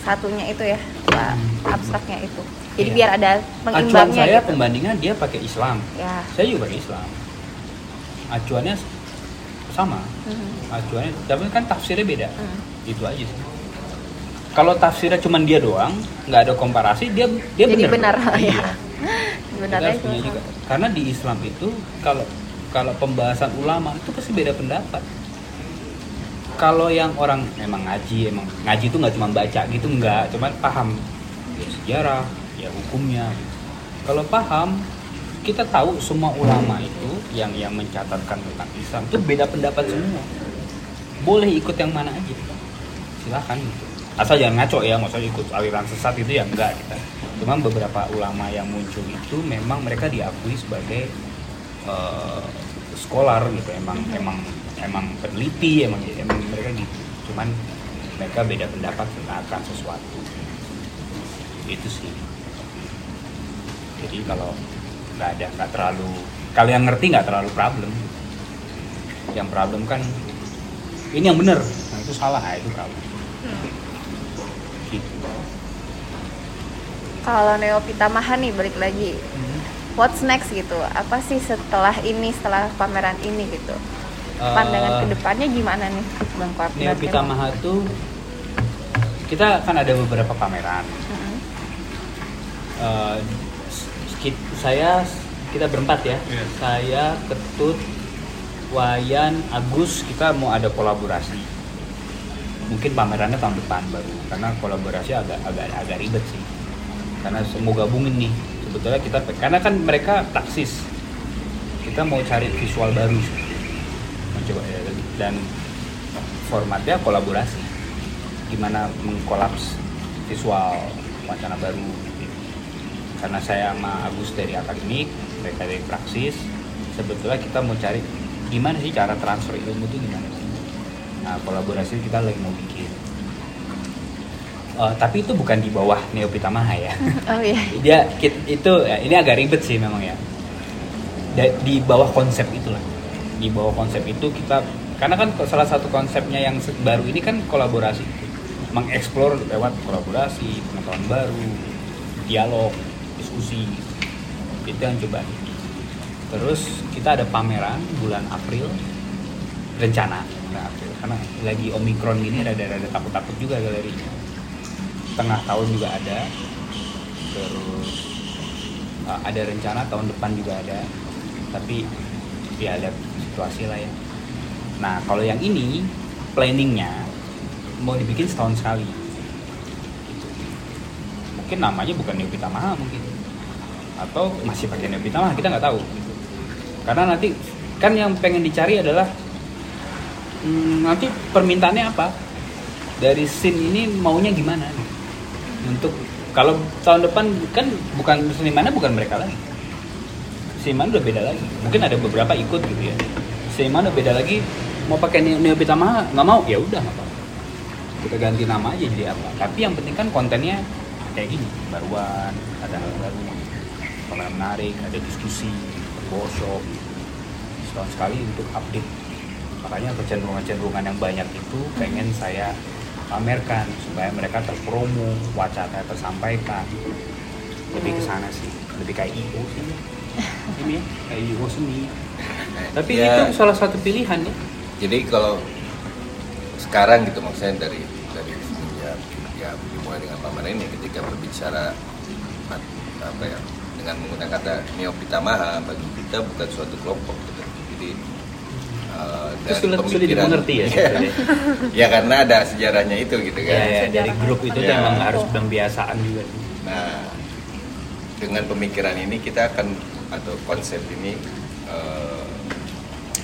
satunya itu ya Pak, abstraknya itu. Jadi Iya. biar ada acuan pengimbangnya saya gitu. pembandingan dia pakai Islam. Ya. Saya juga pakai Islam. Acuannya sama. Mhm. acuannya tapi kan tafsirnya beda. Hmm. itu aja sih. Kalau tafsirnya cuma dia doang nggak ada komparasi dia dia Jadi benar. benar, ya. iya *laughs* cuma- juga. karena di Islam itu kalau kalau pembahasan ulama itu pasti beda pendapat. Kalau yang orang emang ngaji emang ngaji itu nggak cuma baca gitu nggak cuman paham. Ya sejarah ya hukumnya. Kalau paham kita tahu semua ulama itu yang yang mencatatkan tentang Islam itu beda pendapat semua. Boleh ikut yang mana aja. Silakan. Gitu asal jangan ngaco ya maksudnya ikut aliran sesat itu ya enggak kita. Cuma beberapa ulama yang muncul itu memang mereka diakui sebagai eh, scholar gitu emang emang emang peneliti emang emang mereka gitu. Cuman mereka beda pendapat tentang sesuatu. Itu sih. Jadi kalau nggak ada nggak terlalu kalau yang ngerti nggak terlalu problem. Yang problem kan ini yang benar nah itu salah. Nah, itu problem. Gitu. Kalau Neo Pitamaha nih balik lagi, what's next gitu? Apa sih setelah ini, setelah pameran ini gitu? Pandangan Eh, ke depannya gimana nih, Bang Kuat? Neo Pitamaha tuh kita kan ada beberapa pameran. Mm-mm. Eh, ki- saya kita berempat ya. Iya. Saya Ketut, Wayan, Agus kita mau ada kolaborasi. Mungkin pamerannya tahun depan baru karena kolaborasi agak agak agak ribet sih. Karena semua gabungin nih. Sebetulnya kita karena kan mereka taksis. Kita mau cari visual baru. Mencoba ya, dan formatnya kolaborasi. Gimana mengkolaps visual wacana baru karena saya sama Agus dari akademik mereka dari praksis sebetulnya kita mau cari gimana sih cara transfer ilmu itu gimana sih nah kolaborasi kita lagi mau bikin Eh, tapi itu bukan di bawah Neo Pitamaha ya. *laughs* Oh iya. dia itu ya, ini agak ribet sih memang ya. Di bawah konsep itulah. Di bawah konsep itu kita karena kan salah satu konsepnya yang baru ini kan kolaborasi. Mengeksplor lewat kolaborasi pengetahuan baru dialog diskusi. Itu yang coba. Terus kita ada pameran bulan April. Rencana bulan April. Karena lagi omikron gini ada ada takut-takut juga galerinya tengah tahun juga ada. Terus uh, ada rencana tahun depan juga ada. Tapi ya lihat situasi lah ya. Nah kalau yang ini planningnya mau dibikin setahun sekali. Mungkin namanya bukan Neo Pitamaha mungkin. Atau masih pakai Neo Pitamaha kita nggak tahu. Karena nanti kan yang pengen dicari adalah hmm, nanti permintaannya apa? Dari scene ini maunya gimana. Untuk kalau tahun depan kan bukan senimannya bukan mereka lagi. Seniman udah beda lagi. Mungkin ada beberapa ikut gitu ya. Seniman udah beda lagi mau pakai Neo, Pitamaha nggak mau ya udah apa kita ganti nama aja jadi apa. Tapi yang penting kan kontennya kayak gini baruan ada hal baru pameran menarik ada diskusi workshop. Setahun sekali untuk update. Makanya kecenderungan-kecenderungan yang banyak itu pengen saya pamerkan supaya mereka terpromo wacana tersampaikan. Lebih ke sana sih lebih kayak IO sih. *laughs* Ini ya? Kayak IO seni. Tapi Ya. itu salah satu pilihan ya? Jadi kalau sekarang gitu maksudnya dari dari semenjak ya dimulai dengan pameran ini ketika berbicara apa ya dengan menggunakan kata Neo Pitamaha bagi kita bukan suatu kelompok gitu. Jadi eh, itu sulit sulit dimengerti ya *laughs* Iya. ya karena ada sejarahnya itu gitu kan. ya, ya dari grup itu Ya. emang harus pembiasaan juga Nah, dengan pemikiran ini kita akan atau konsep ini eh,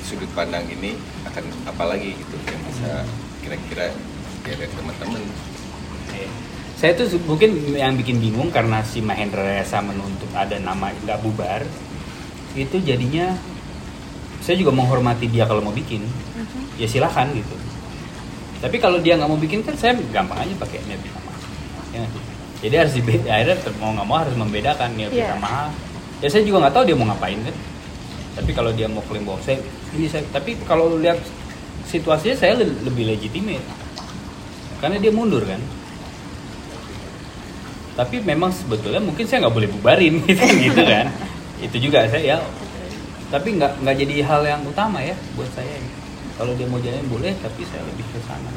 sudut pandang ini akan apa lagi gitu yang bisa kira-kira ya dari teman-teman. Iya. Saya tuh mungkin yang bikin bingung karena si Mahendra Resa menuntut ada nama nggak bubar, itu jadinya saya juga menghormati dia kalau mau bikin, ya silahkan gitu. Tapi kalau dia nggak mau bikin kan saya gampang aja pakai Neo Pitamaha. Ya nggak sih? Jadi harus dibeda, akhirnya mau nggak mau harus membedakan Neo Iya. Pitamaha. Ya saya juga nggak tahu dia mau ngapain kan. Tapi kalau dia mau klaim bahwa saya ini saya, tapi kalau lihat situasinya saya le- lebih legitimate karena dia mundur kan tapi memang sebetulnya mungkin saya nggak boleh bubarin *laughs* gitu, gitu kan itu juga saya ya tapi nggak nggak jadi hal yang utama ya buat saya. Kalau dia mau jalan boleh tapi saya lebih ke sana.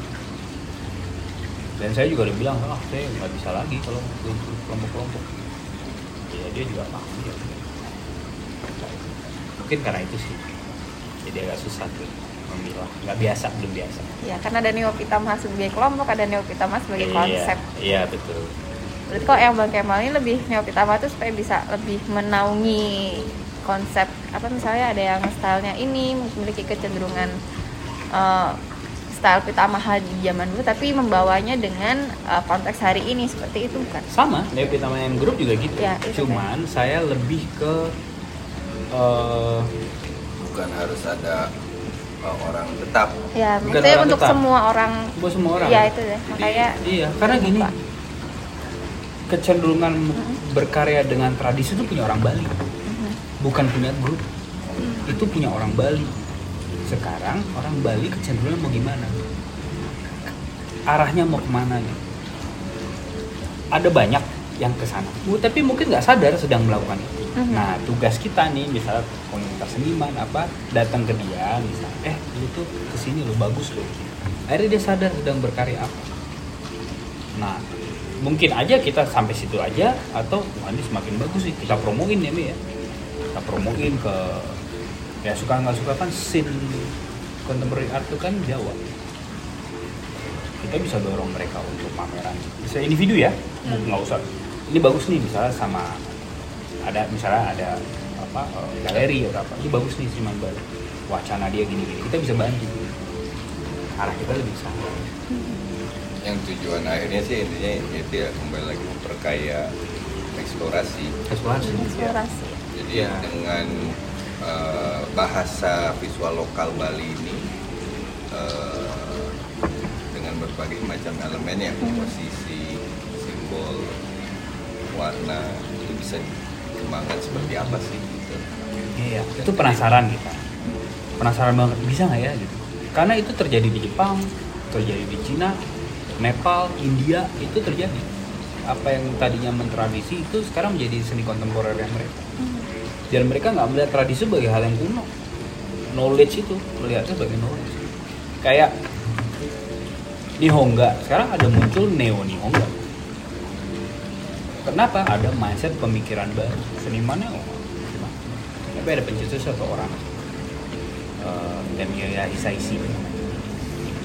Dan saya juga udah bilang ah saya nggak bisa lagi kalau kelompok-kelompok. Ya dia juga paham ya. Mungkin karena itu sih. Jadi agak susah tuh memilah. Nggak biasa belum biasa. Ya, karena ada Neopitama sebagai kelompok, ada Neopitama sebagai konsep. iya betul. Berarti kok yang Bang Kemal ini lebih Neopitama tuh supaya bisa lebih menaungi konsep apa misalnya ada yang stylenya ini memiliki kecenderungan eh, style pitamaha di zaman dulu tapi membawanya dengan eh, konteks hari ini seperti itu bukan? sama Neo Pitama yang grup juga gitu Ya, cuman saya lebih ke eh, bukan harus ada uh, orang tetap Ya, Bukan maksudnya orang untuk tetap. semua orang. buat semua orang Iya itu deh. Makanya iya karena gini Lupa. kecenderungan berkarya dengan tradisi itu punya orang Bali bukan punya grup. Itu punya orang Bali. Sekarang orang Bali kecenderungan mau gimana? Arahnya mau ke mana nih? Ada banyak yang ke sana. Bu, tapi mungkin nggak sadar sedang melakukan itu. Mhm. nah tugas kita nih misalnya komunitas seniman apa datang ke dia misalnya eh lu tuh ke sini lo bagus lo akhirnya dia sadar sedang berkarya apa. Nah mungkin aja kita sampai situ aja atau wah ini semakin bagus sih kita promoin ya Mi ya kita promoin ke ya suka nggak suka kan scene contemporary art itu kan Jawa. Kita bisa dorong mereka untuk pameran. Bisa individu ya? Nggak usah. Ini bagus nih misalnya sama ada misalnya ada apa eh, galeri atau apa. Ini bagus nih Seniman Bali wacana dia gini-gini. Kita bisa bantu. Arah kita lebih sana yang tujuan akhirnya sih intinya itu ya kembali lagi memperkaya eksplorasi. Eksplorasi. Eksplorasi. Jadi Ya. dengan eh, bahasa visual lokal Bali ini eh, dengan berbagai macam elemen ya komposisi simbol warna itu bisa dikembangkan seperti apa sih gitu Iya, itu penasaran kita. Penasaran banget bisa nggak ya gitu. Karena itu terjadi di Jepang, terjadi di Cina, Nepal, India itu terjadi. Apa yang tadinya mentradisi itu sekarang menjadi seni kontemporer yang mereka. Dan mereka nggak melihat tradisi sebagai hal yang kuno. Knowledge itu melihatnya sebagai knowledge. Kayak Nihonga, sekarang ada muncul neo Nihonga. Kenapa? Ada mindset pemikiran baru. Senimannya oh, tapi ada pencetus atau orang uh, Demiya Hisaishi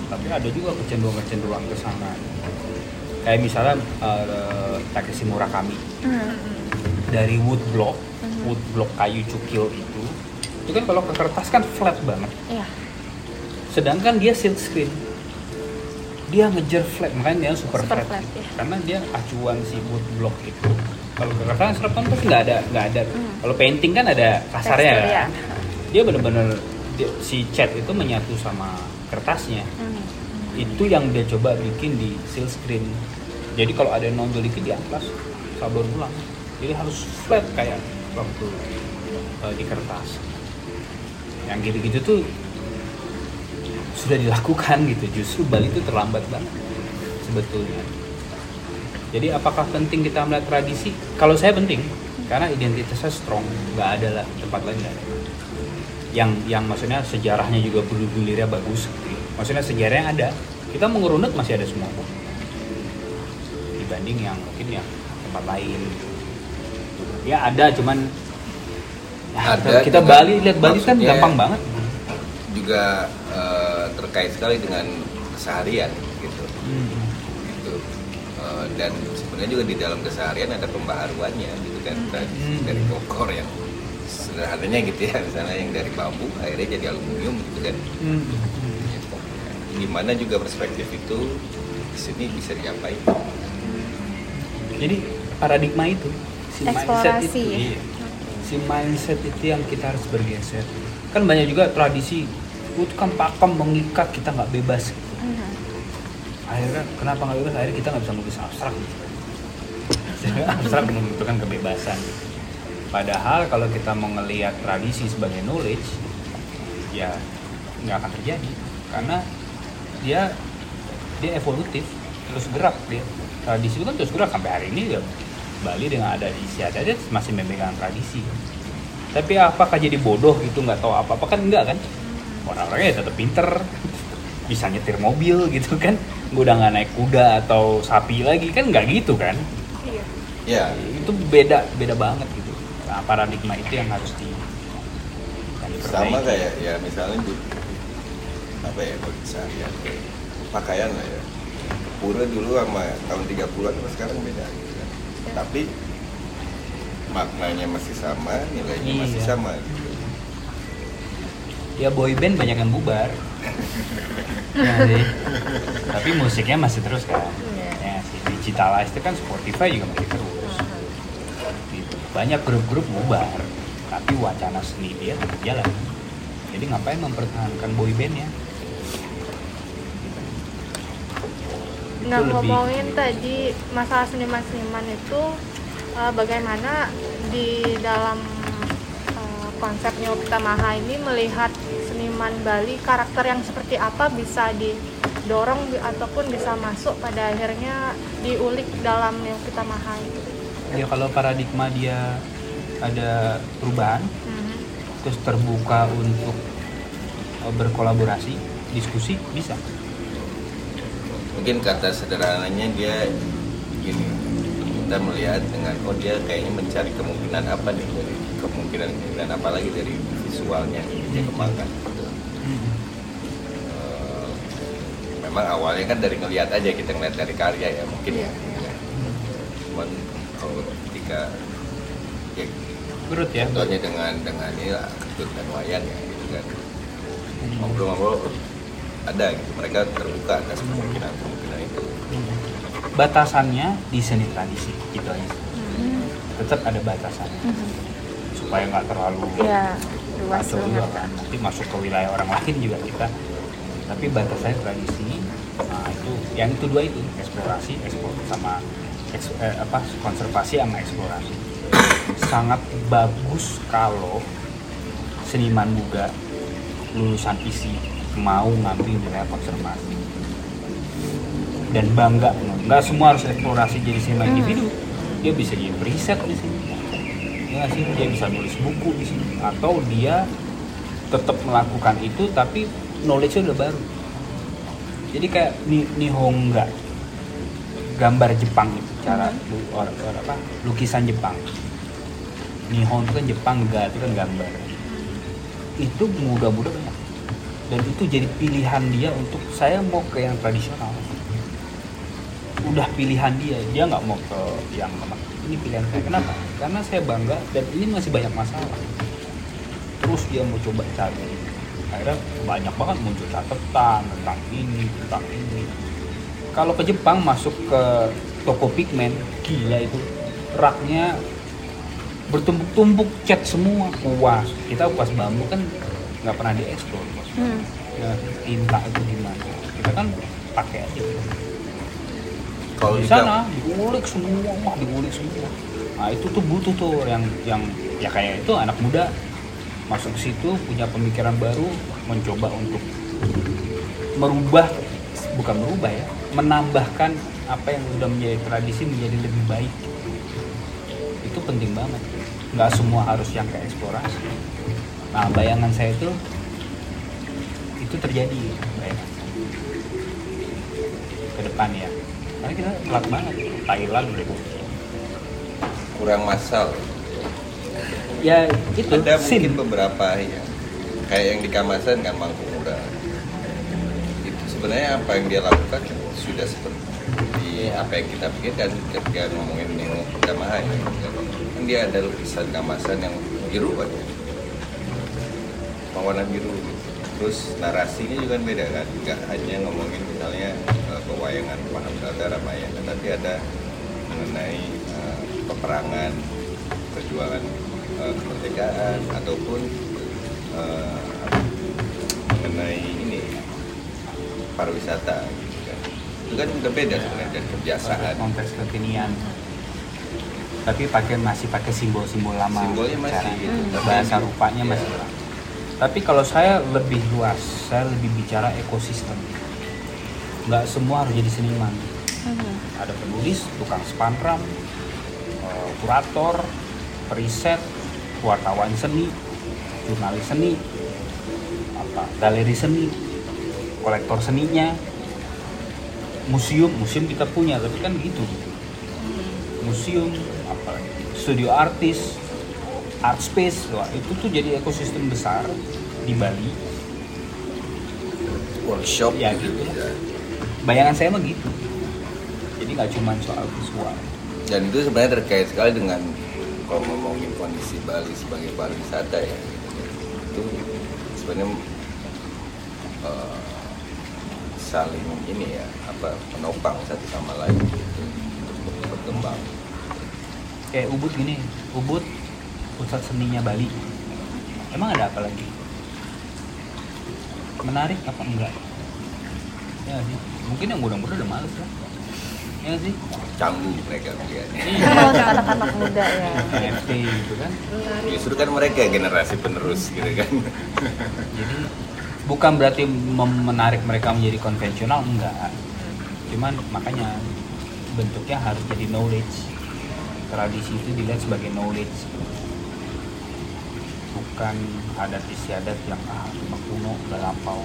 tapi ada juga kecenderungan-kecenderungan ke sana kayak misalnya uh, Takeshi Murakami Hmm. dari wood block wood block kayu cukil itu itu kan kalau ke kertas kan flat banget Iya. sedangkan dia silk screen dia ngejar flat makanya dia super, Super flat, flat, ya. karena dia acuan si wood block itu kalau ke kertas serap kan pasti nggak ada nggak ada Hmm. kalau painting kan ada kasarnya Tekstur, kan ya. dia bener-bener dia- si cat itu menyatu sama kertasnya Hmm. Itu yang dia coba bikin di silk screen. Jadi kalau ada yang nonjol dikit di atas sabar ulang jadi harus flat kayak waktu uh, di kertas. Yang gitu-gitu tuh sudah dilakukan gitu. Justru Bali itu terlambat banget sebetulnya. Jadi apakah penting kita melihat tradisi? Kalau saya penting karena identitasnya strong. Nggak ada lah tempat lain yang yang maksudnya sejarahnya juga bulu gulirnya bagus. Maksudnya sejarahnya ada kita mau ngerunut masih ada semua kok dibanding yang mungkin yang tempat lain ya ada cuman ya, Ada, kita Bali lihat Bali kan gampang banget juga eh, terkait sekali dengan keseharian gitu Hmm. gitu Eh, dan sebenarnya juga di dalam keseharian ada pembaharuannya gitu kan dari, Hmm. dari Bogor yang sederhananya gitu ya misalnya yang dari bambu akhirnya jadi aluminium gitu kan Hmm. Gimana juga perspektif itu di sini bisa diapain jadi paradigma itu si mindset Eksplorasi itu ya. iya. si mindset itu yang kita harus bergeser kan banyak juga tradisi itu kan pakem mengikat kita nggak bebas gitu. Hmm. akhirnya kenapa nggak bebas akhirnya kita nggak bisa melukis abstrak gitu. abstrak membutuhkan kebebasan padahal kalau kita mau ngelihat tradisi sebagai knowledge ya nggak akan terjadi karena dia dia evolutif terus gerak dia. Tradisi itu kan terus gerak sampai hari ini ya Bali dengan ada istiadatnya masih memegang tradisi. Tapi apakah jadi bodoh gitu nggak tahu apa apa kan enggak kan? Orang-orangnya ya tetap pinter. Bisa nyetir mobil gitu kan? Gua udah nggak naik kuda atau sapi lagi kan nggak gitu kan? Iya. ya. Itu beda beda banget gitu. Nah, paradigma itu yang harus di yang sama kayak ya misalnya di apa ya kalau seharian pakaian lah ya pura dulu sama tahun 30-an sama sekarang beda gitu kan. tapi maknanya masih sama nilainya Iya. masih sama gitu. ya boy band banyak yang bubar ya sih tapi musiknya masih terus kan Iya. ya sih digitalize itu kan Spotify juga masih terus gitu. banyak grup-grup bubar tapi wacana seni dia tetap jalan jadi ngapain mempertahankan boy bandnya Nah lebih- ngomongin tadi masalah seniman-seniman itu eh, bagaimana di dalam eh, konsep Neopita Maha ini melihat seniman Bali karakter yang seperti apa bisa didorong ataupun bisa masuk pada akhirnya diulik dalam Neopita Maha itu. ya kalau paradigma dia ada perubahan Mhm. terus terbuka untuk eh, berkolaborasi diskusi bisa mungkin kata sederhananya dia gini kita melihat dengan oh dia kayaknya mencari kemungkinan apa nih dari kemungkinan kemungkinan apa lagi dari visualnya dia kembangkan. Gitu. Memang awalnya kan dari ngelihat aja kita ngeliat dari karya ya mungkin ya. Cuman kalau ketika ya Berut ya. contohnya dengan dengan ini lah dan wayan ya gitu kan. Ngobrol-ngobrol ada gitu. Mereka terbuka atas kemungkinan kemungkinan itu. Batasannya di seni tradisi gitu aja. Tetap ada batasannya supaya nggak terlalu ya luas juga kan kan nanti masuk ke wilayah orang lain juga kita. Tapi batasannya tradisi nah itu yang itu dua itu eksplorasi ekspor sama eks- eh, apa konservasi sama eksplorasi. Sangat bagus kalau seniman muda lulusan isi mau ngambil wilayah konservasi dan bangga nggak semua harus eksplorasi jadi seniman individu. Dia bisa jadi riset di sini. Ya sih? Dia bisa nulis buku di sini. Atau dia tetap melakukan itu tapi knowledge-nya udah baru. Jadi kayak ni nihonga gambar Jepang itu cara lu- or, or apa? Lukisan Jepang. Nihon itu kan Jepang ga itu kan gambar. Itu muda-muda banyak dan itu jadi pilihan dia untuk saya mau ke yang tradisional. Udah pilihan dia dia nggak mau ke yang ini pilihan saya. Kenapa? Karena saya bangga dan ini masih banyak masalah. Terus dia mau coba cari. Akhirnya banyak banget muncul catatan tentang ini tentang ini. Kalau ke Jepang masuk ke toko pigmen gila itu. Raknya bertumpuk-tumpuk cat semua. Kuas kita kuas bambu kan nggak pernah diekspor Bos. Hmm. ya, tinta itu gimana kita kan pakai aja. Kalau di sana diulik semua wah diulik semua. Nah itu tuh butuh tuh yang yang ya kayak itu anak muda. Masuk ke situ punya pemikiran baru mencoba untuk merubah bukan merubah ya menambahkan apa yang udah menjadi tradisi menjadi lebih baik. Itu penting banget. Nggak semua harus yang ke eksplorasi. Nah bayangan saya itu itu terjadi bayangan ke depan ya karena kita telat banget Thailand udah kurang massal ya itu ada scene. mungkin beberapa ya kayak yang di Kamasan kan Mangku Mura itu sebenarnya apa yang dia lakukan sudah seperti apa yang kita pikirkan ketika ngomongin Nemo Kamahan ya. kan dia ada lukisan Kamasan yang biru kan warna biru gitu. Terus narasinya juga kan beda kan? Nggak hanya ngomongin misalnya eh, pewayangan paham Dadara Maya tapi ada mengenai eh, peperangan perjuangan eh, kemerdekaan ataupun eh, mengenai ini pariwisata gitu kan. itu kan berbeda sebenarnya dari kebiasaan. Konteks kekinian. Tapi pakai masih pakai simbol-simbol lama Simbolnya masih Cara- gitu, bahasa rupanya Iya. masih lama tapi kalau saya lebih luas saya lebih bicara ekosistem. Nggak semua harus jadi seniman. Mhm. ada penulis tukang spandram eh, kurator periset wartawan seni jurnalis seni apa galeri seni kolektor seninya museum museum kita punya tapi kan gitu. Museum apa studio artis art space. Wah, itu tuh jadi ekosistem besar di Bali. Workshop. Ya, gitu. ya. bayangan saya mah gitu. Jadi nggak cuma soal visual. Dan itu sebenarnya terkait sekali dengan kalau ngomongin kondisi Bali sebagai pariwisata ya. Itu sebenarnya eh, saling ini ya apa penopang satu sama lain gitu, untuk berkembang. Kayak Ubud gini Ubud pusat seninya Bali. Emang ada apa lagi? Menarik apa enggak? Ya sih. Mungkin yang muda-muda udah males lah. Ya sih. Canggung mereka melihatnya kalau untuk anak-anak muda ya. NFT gitu kan. Justru kan mereka generasi penerus gitu kan. Jadi bukan berarti menarik mereka menjadi konvensional enggak. Cuman makanya bentuknya harus jadi knowledge. Tradisi itu dilihat sebagai knowledge bukan adat istiadat yang ah kuno udah lampau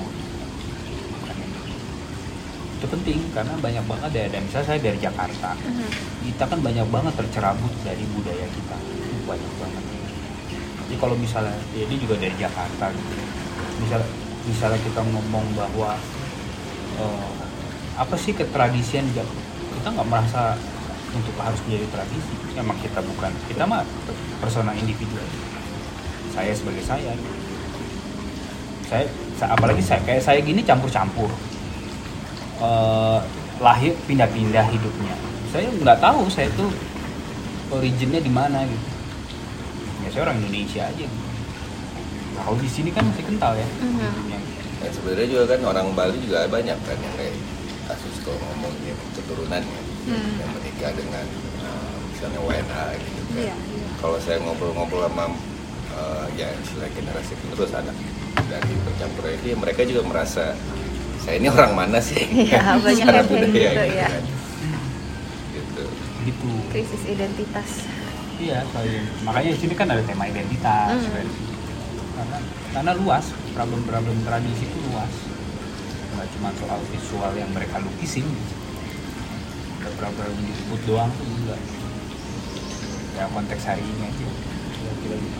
itu penting karena banyak banget ya dan misalnya saya dari Jakarta kita kan banyak banget tercerabut dari budaya kita. Banyak banget. Jadi kalau misalnya ya dia juga dari Jakarta gitu. Misal misalnya kita ngomong bahwa eh, apa sih ketradisian kita nggak merasa untuk harus menjadi tradisi. Emang kita bukan. Kita mah persona individu aja. Saya sebagai saya saya sa- apalagi saya kayak saya gini campur-campur Eh, lahir pindah-pindah hidupnya saya nggak tahu saya tuh originnya di mana gitu ya saya orang Indonesia aja gitu. Nah, kalau di sini kan masih kental ya yang Dan sebenarnya juga kan orang Bali juga banyak kan yang kayak kasus kalau ngomongin keturunannya Hmm. yang menikah dengan uh, misalnya WNA gitu kan. Iya, iya. Kalau saya ngobrol-ngobrol sama uh, ya istilah generasi penerus anak dari percampuran itu ya mereka juga merasa saya ini orang mana sih? *laughs* Iya, banyak Secara budaya gitu, gitu ya. kan. Gitu. gitu krisis identitas iya soalnya makanya di sini kan ada tema identitas Hmm. kan. karena karena luas problem-problem tradisi itu luas nggak cuma soal visual yang mereka lukisin ada problem disebut doang tuh enggak ya konteks hari ini aja kira-kira gitu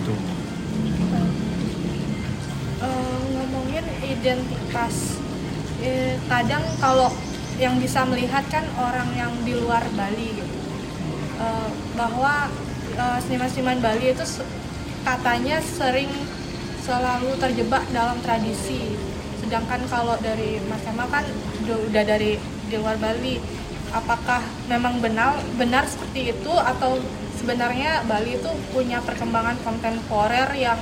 itu Eh, ngomongin identitas eh, kadang kalau yang bisa melihat kan orang yang di luar Bali gitu. Eh, bahwa eh, seniman-seniman Bali itu katanya sering selalu terjebak dalam tradisi. Sedangkan kalau dari Mas Emma kan udah dari di luar Bali apakah memang benar benar seperti itu atau sebenarnya Bali itu punya perkembangan kontemporer yang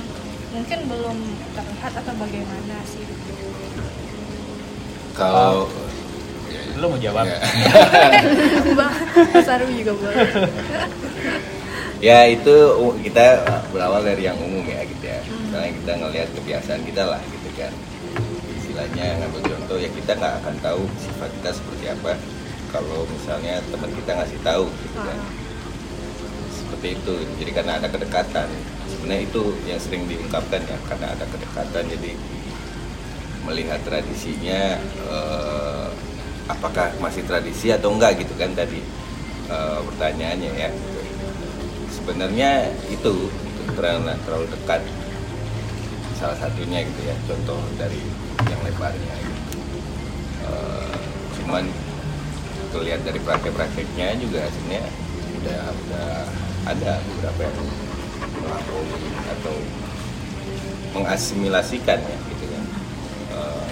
mungkin belum terlihat atau bagaimana sih? Kalau lo mau jawab? Ya. *laughs* Mbak Saru juga boleh. *laughs* ya itu kita berawal dari yang umum ya gitu ya. Misalnya kita ngelihat kebiasaan kita lah gitu kan. Istilahnya ngambil contoh ya kita nggak akan tahu sifat kita seperti apa. Kalau misalnya teman kita ngasih tahu gitu kan seperti itu. Jadi karena ada kedekatan. Sebenarnya itu yang sering diungkapkan ya karena ada kedekatan. Jadi melihat tradisinya eh, apakah masih tradisi atau enggak gitu kan tadi eh, pertanyaannya ya. Sebenarnya itu itu terlalu, dekat. Salah satunya gitu ya contoh dari yang lebarnya. Gitu. Eh, cuman terlihat dari praktek-prakteknya juga sebenarnya udah udah ada beberapa yang melampaui atau mengasimilasikan ya gitu kan Eh,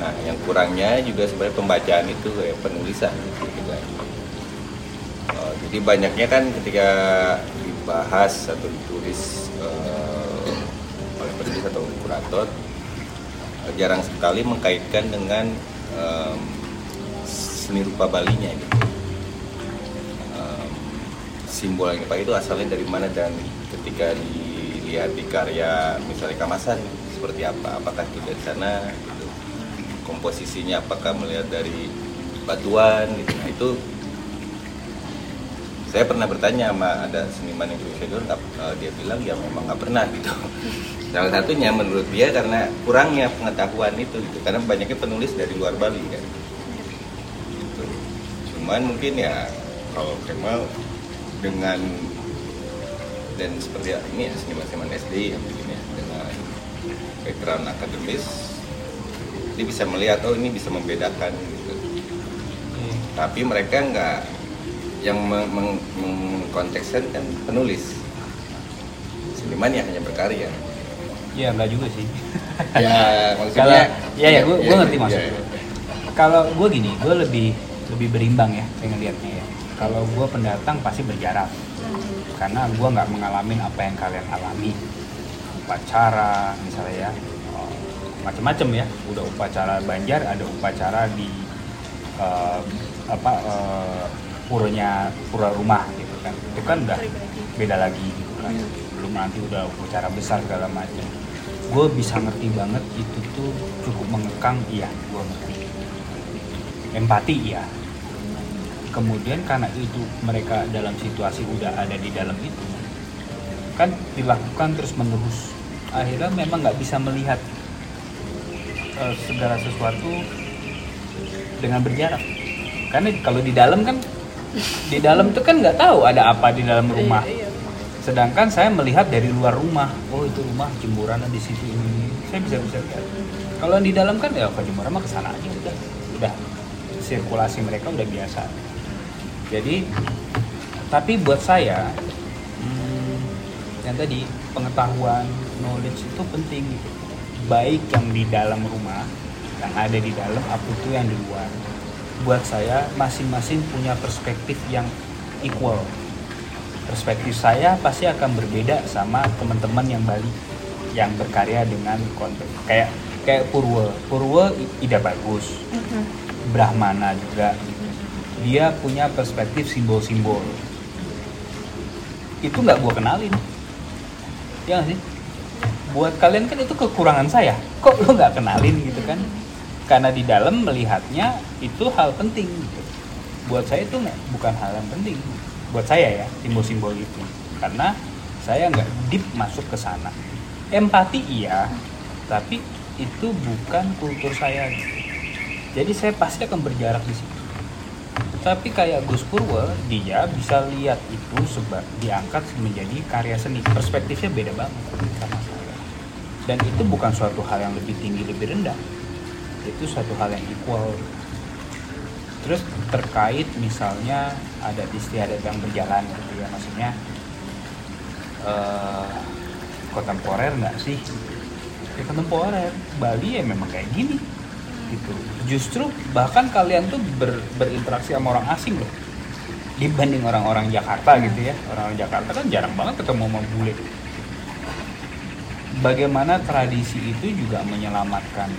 nah yang kurangnya juga sebenarnya pembacaan itu kayak penulisan gitu kan Eh, jadi banyaknya kan ketika dibahas atau ditulis eh, oleh penulis atau kurator jarang sekali mengkaitkan dengan em, seni rupa Balinya gitu. Simbol yang dipakai itu asalnya dari mana dan ketika dilihat di karya misalnya Kamasan seperti apa? Apakah itu dari sana gitu. komposisinya apakah melihat dari batuan gitu? Nah itu saya pernah bertanya sama ada seniman yang nggak- eh, dia bilang ya memang nggak pernah gitu. Salah satunya menurut dia karena kurangnya pengetahuan itu gitu. Karena banyaknya penulis dari luar Bali kan. Gitu. cuman mungkin ya kalau Kemal dengan dan seperti ini ya seniman-seniman SD yang begini ya, dengan background akademis dia bisa melihat oh ini bisa membedakan gitu tapi mereka nggak yang meng- meng- mengkontekskan kan penulis seniman yang hanya berkarya Iya enggak juga sih. ya *laughs* maksudnya Kalau ya ya gue ngerti ya, maksud ya. Kalau gue gini, gue lebih lebih berimbang ya saya ngelihatnya ya. Kalau gue pendatang pasti berjarak. Karena gue nggak mengalami apa yang kalian alami. Upacara misalnya ya, oh, macam-macam ya. Udah upacara Banjar, ada upacara di eh, apa eh, puranya pura rumah gitu kan. Itu kan udah beda lagi gitu kan. Belum nanti udah upacara besar segala macam. Gue bisa ngerti banget itu tuh cukup mengekang, iya, gue ngerti. Empati, iya. Kemudian karena itu mereka dalam situasi udah ada di dalam itu, kan dilakukan terus menerus. Akhirnya memang nggak bisa melihat eh, segala sesuatu dengan berjarak. Karena kalau di dalam kan, di dalam tuh kan nggak tahu ada apa di dalam rumah. Sedangkan saya melihat dari luar rumah, oh itu rumah jemuran di situ ini, saya bisa bisa lihat. Kalau di dalam kan ya ke jemuran mah ke sana aja udah, udah sirkulasi mereka udah biasa. Jadi, tapi buat saya hmm, yang tadi pengetahuan, knowledge itu penting gitu. Baik yang di dalam rumah, yang ada di dalam, apa itu yang di luar. Buat saya masing-masing punya perspektif yang equal. Perspektif saya pasti akan berbeda sama teman-teman yang Bali yang berkarya dengan konteks kayak kayak Purwo. Purwo ide bagus. Brahmana juga dia punya perspektif simbol-simbol. Itu nggak gua kenalin. Ya nggak sih? Buat kalian kan itu kekurangan saya. Kok lo nggak kenalin gitu kan? Karena di dalam melihatnya itu hal penting. Buat saya itu bukan hal yang penting. Buat saya ya simbol-simbol itu. Karena saya nggak deep masuk ke sana. Empati iya tapi itu bukan kultur saya. Jadi saya pasti akan berjarak di situ tapi kayak Gus Purwo dia bisa lihat itu sebab diangkat menjadi karya seni. Perspektifnya beda banget sama saya. Dan itu bukan suatu hal yang lebih tinggi lebih rendah. Itu suatu hal yang equal. Terus terkait misalnya ada istiadat yang berjalan gitu ya maksudnya eh kontemporer nggak sih? Ya kontemporer. Bali ya memang kayak gini gitu. Justru bahkan kalian tuh ber- berinteraksi sama orang asing loh. Dibanding orang-orang Jakarta gitu ya. Orang-orang Jakarta kan jarang banget ketemu sama bule. Bagaimana tradisi itu juga menyelamatkan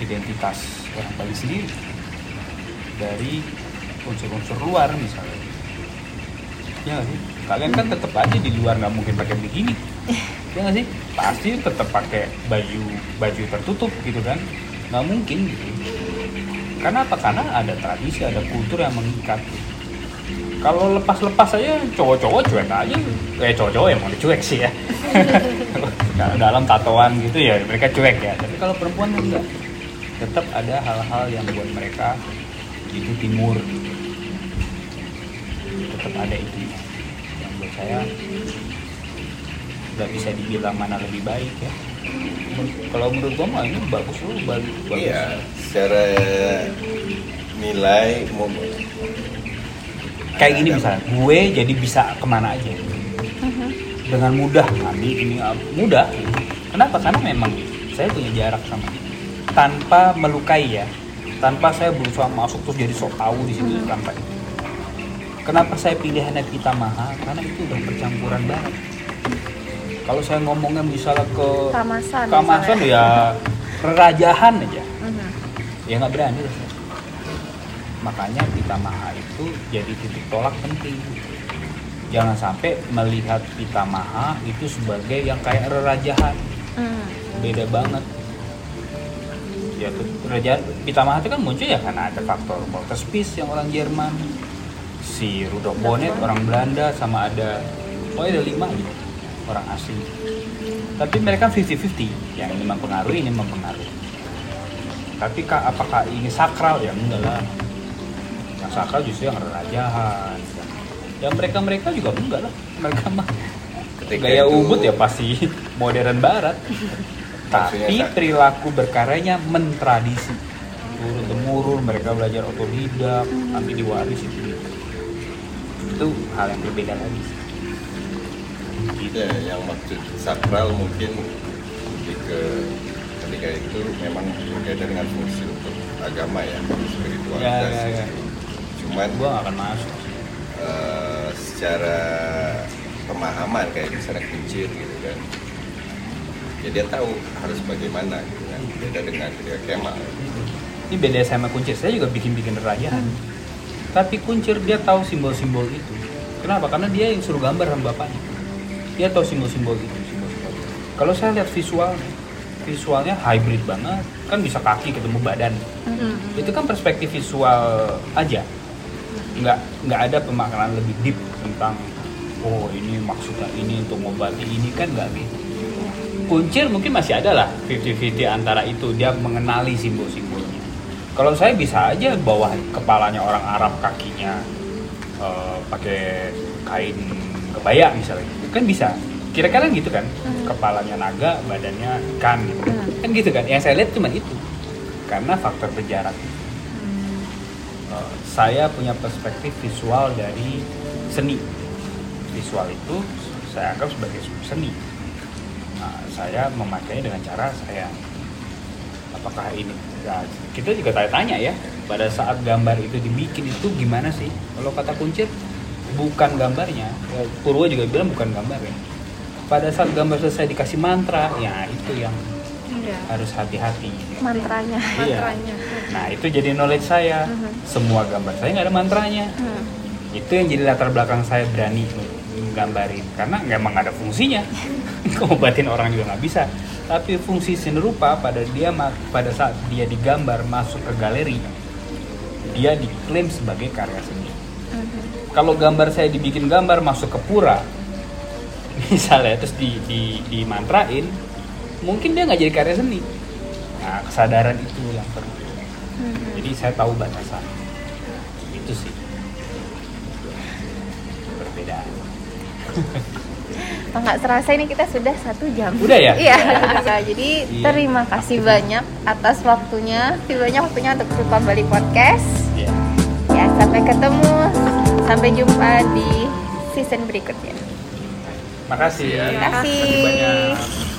identitas orang Bali sendiri? Dari unsur-unsur luar misalnya. Ya nggak sih? Kalian kan tetap aja di luar nggak mungkin pakai begini *laughs* ya nggak sih? Pasti tetap pakai baju baju tertutup gitu kan nggak mungkin gitu. Karena apa? Karena ada tradisi ada kultur yang mengikat. Kalau lepas-lepas aja cowok-cowok cuek aja. Eh cowok-cowok emang cuek sih ya. *laughs* Dalam tatoan gitu ya mereka cuek ya. Tapi kalau perempuan enggak. Tetap ada hal-hal yang buat mereka itu timur. Tetap ada itu. Yang buat saya nggak bisa dibilang mana lebih baik ya kalau menurut gua mah ini bagus loh bagus bagus. Iya, secara nilai mau kayak gini misalnya gue jadi bisa ke mana aja. Dengan mudah ngambil ini ah, mudah. Kenapa? Karena memang saya punya jarak sama itu tanpa melukai ya. Tanpa saya berusaha masuk terus jadi sok tahu di situ tanpa itu kenapa saya pilihannya Pita Maha? Karena itu udah percampuran banget kalau saya ngomongnya misalnya ke Kamasan kamasan misalnya. ya kerajahan aja. Mhm. ya nggak berani. Lah makanya pita maha itu jadi titik tolak penting. Jangan sampai melihat pita maha itu sebagai yang kayak rerajahan. Hmm. beda banget. Ya kerajaan pita maha itu kan muncul ya karena ada faktor Walter Spies yang orang Jerman. Si Rudolf Bonnet orang Belanda sama ada oh ada lima gitu orang asing. Tapi mereka 50-50 yang ini mempengaruhi ini mempengaruhi. Tapi kak apakah ini sakral? Ya enggak lah. Yang sakral justru yang rajahan ya mereka mereka juga enggak lah. Mereka mah ketika gaya itu- ubud ya pasti *laughs* modern barat. Tapi perilaku berkaryanya mentradisi. Turun temurun mereka belajar otodidak nanti diwaris itu. Itu hal yang berbeda lagi. Itu ya, yang maksud sakral mungkin lebih ke ketika itu memang berkaitan dengan fungsi untuk agama ya spiritualitas Ya, ya, ya. cuman gua akan masuk. eh, secara pemahaman kayak misalnya kuncir gitu kan. Ya dia tahu harus bagaimana gitu kan. Beda dengan ketika kemal ini beda sama kuncir. Saya juga bikin-bikin rajaan tapi kuncir dia tahu simbol-simbol itu. Kenapa? Karena dia yang suruh gambar sama bapaknya dia tahu simbol-simbol itu simbol-simbol itu. kalau saya lihat visualnya visualnya hybrid banget. Kan bisa kaki ketemu badan. Itu kan perspektif visual aja. Nggak nggak ada pemaknaan lebih deep tentang oh ini maksudnya ini untuk ngobati ini kan nggak gitu. Kuncir mungkin masih ada lah 50-50 antara itu. Dia mengenali simbol-simbolnya. Kalau saya bisa aja bawa kepalanya orang Arab kakinya eh, pakai kain kebaya misalnya kan bisa. Kira-kira gitu kan. Kepalanya naga badannya ikan. Gitu kan gitu kan. Yang saya lihat cuma itu. Karena faktor sejarah Eh, saya punya perspektif visual dari seni. Visual itu saya anggap sebagai seni. Nah, saya memakainya dengan cara saya apakah ini? Ya, kita juga tanya-tanya ya. Pada saat gambar itu dibikin itu gimana sih? Kalau kata kuncir bukan gambarnya. Ya, Purwo juga bilang bukan gambar ya. Pada saat gambar selesai dikasih mantra ya itu yang Iya. harus hati-hati. Mantranya. Iya. Mantranya. nah itu jadi knowledge saya. Semua gambar saya nggak ada mantranya. Hmm. itu yang jadi latar belakang saya berani menggambarin. Karena nggak emang ada fungsinya. *laughs* Ngobatin orang juga nggak bisa. Tapi fungsi seni rupa pada dia pada saat dia digambar masuk ke galeri dia diklaim sebagai karya seni kalau gambar saya dibikin gambar masuk ke pura misalnya terus di, di, dimantrain mungkin dia nggak jadi karya seni nah kesadaran itu yang perlu jadi saya tahu batasan itu sih perbedaan Oh, nggak serasa ini kita sudah satu jam. Udah ya? Iya. Nah, jadi Iya. terima kasih banyak atas waktunya. Terima banyak waktunya untuk Rupa Bali Podcast. ya Ya, sampai ketemu. Sampai jumpa di season berikutnya. makasih Iya. Terima kasih. Terima kasih banyak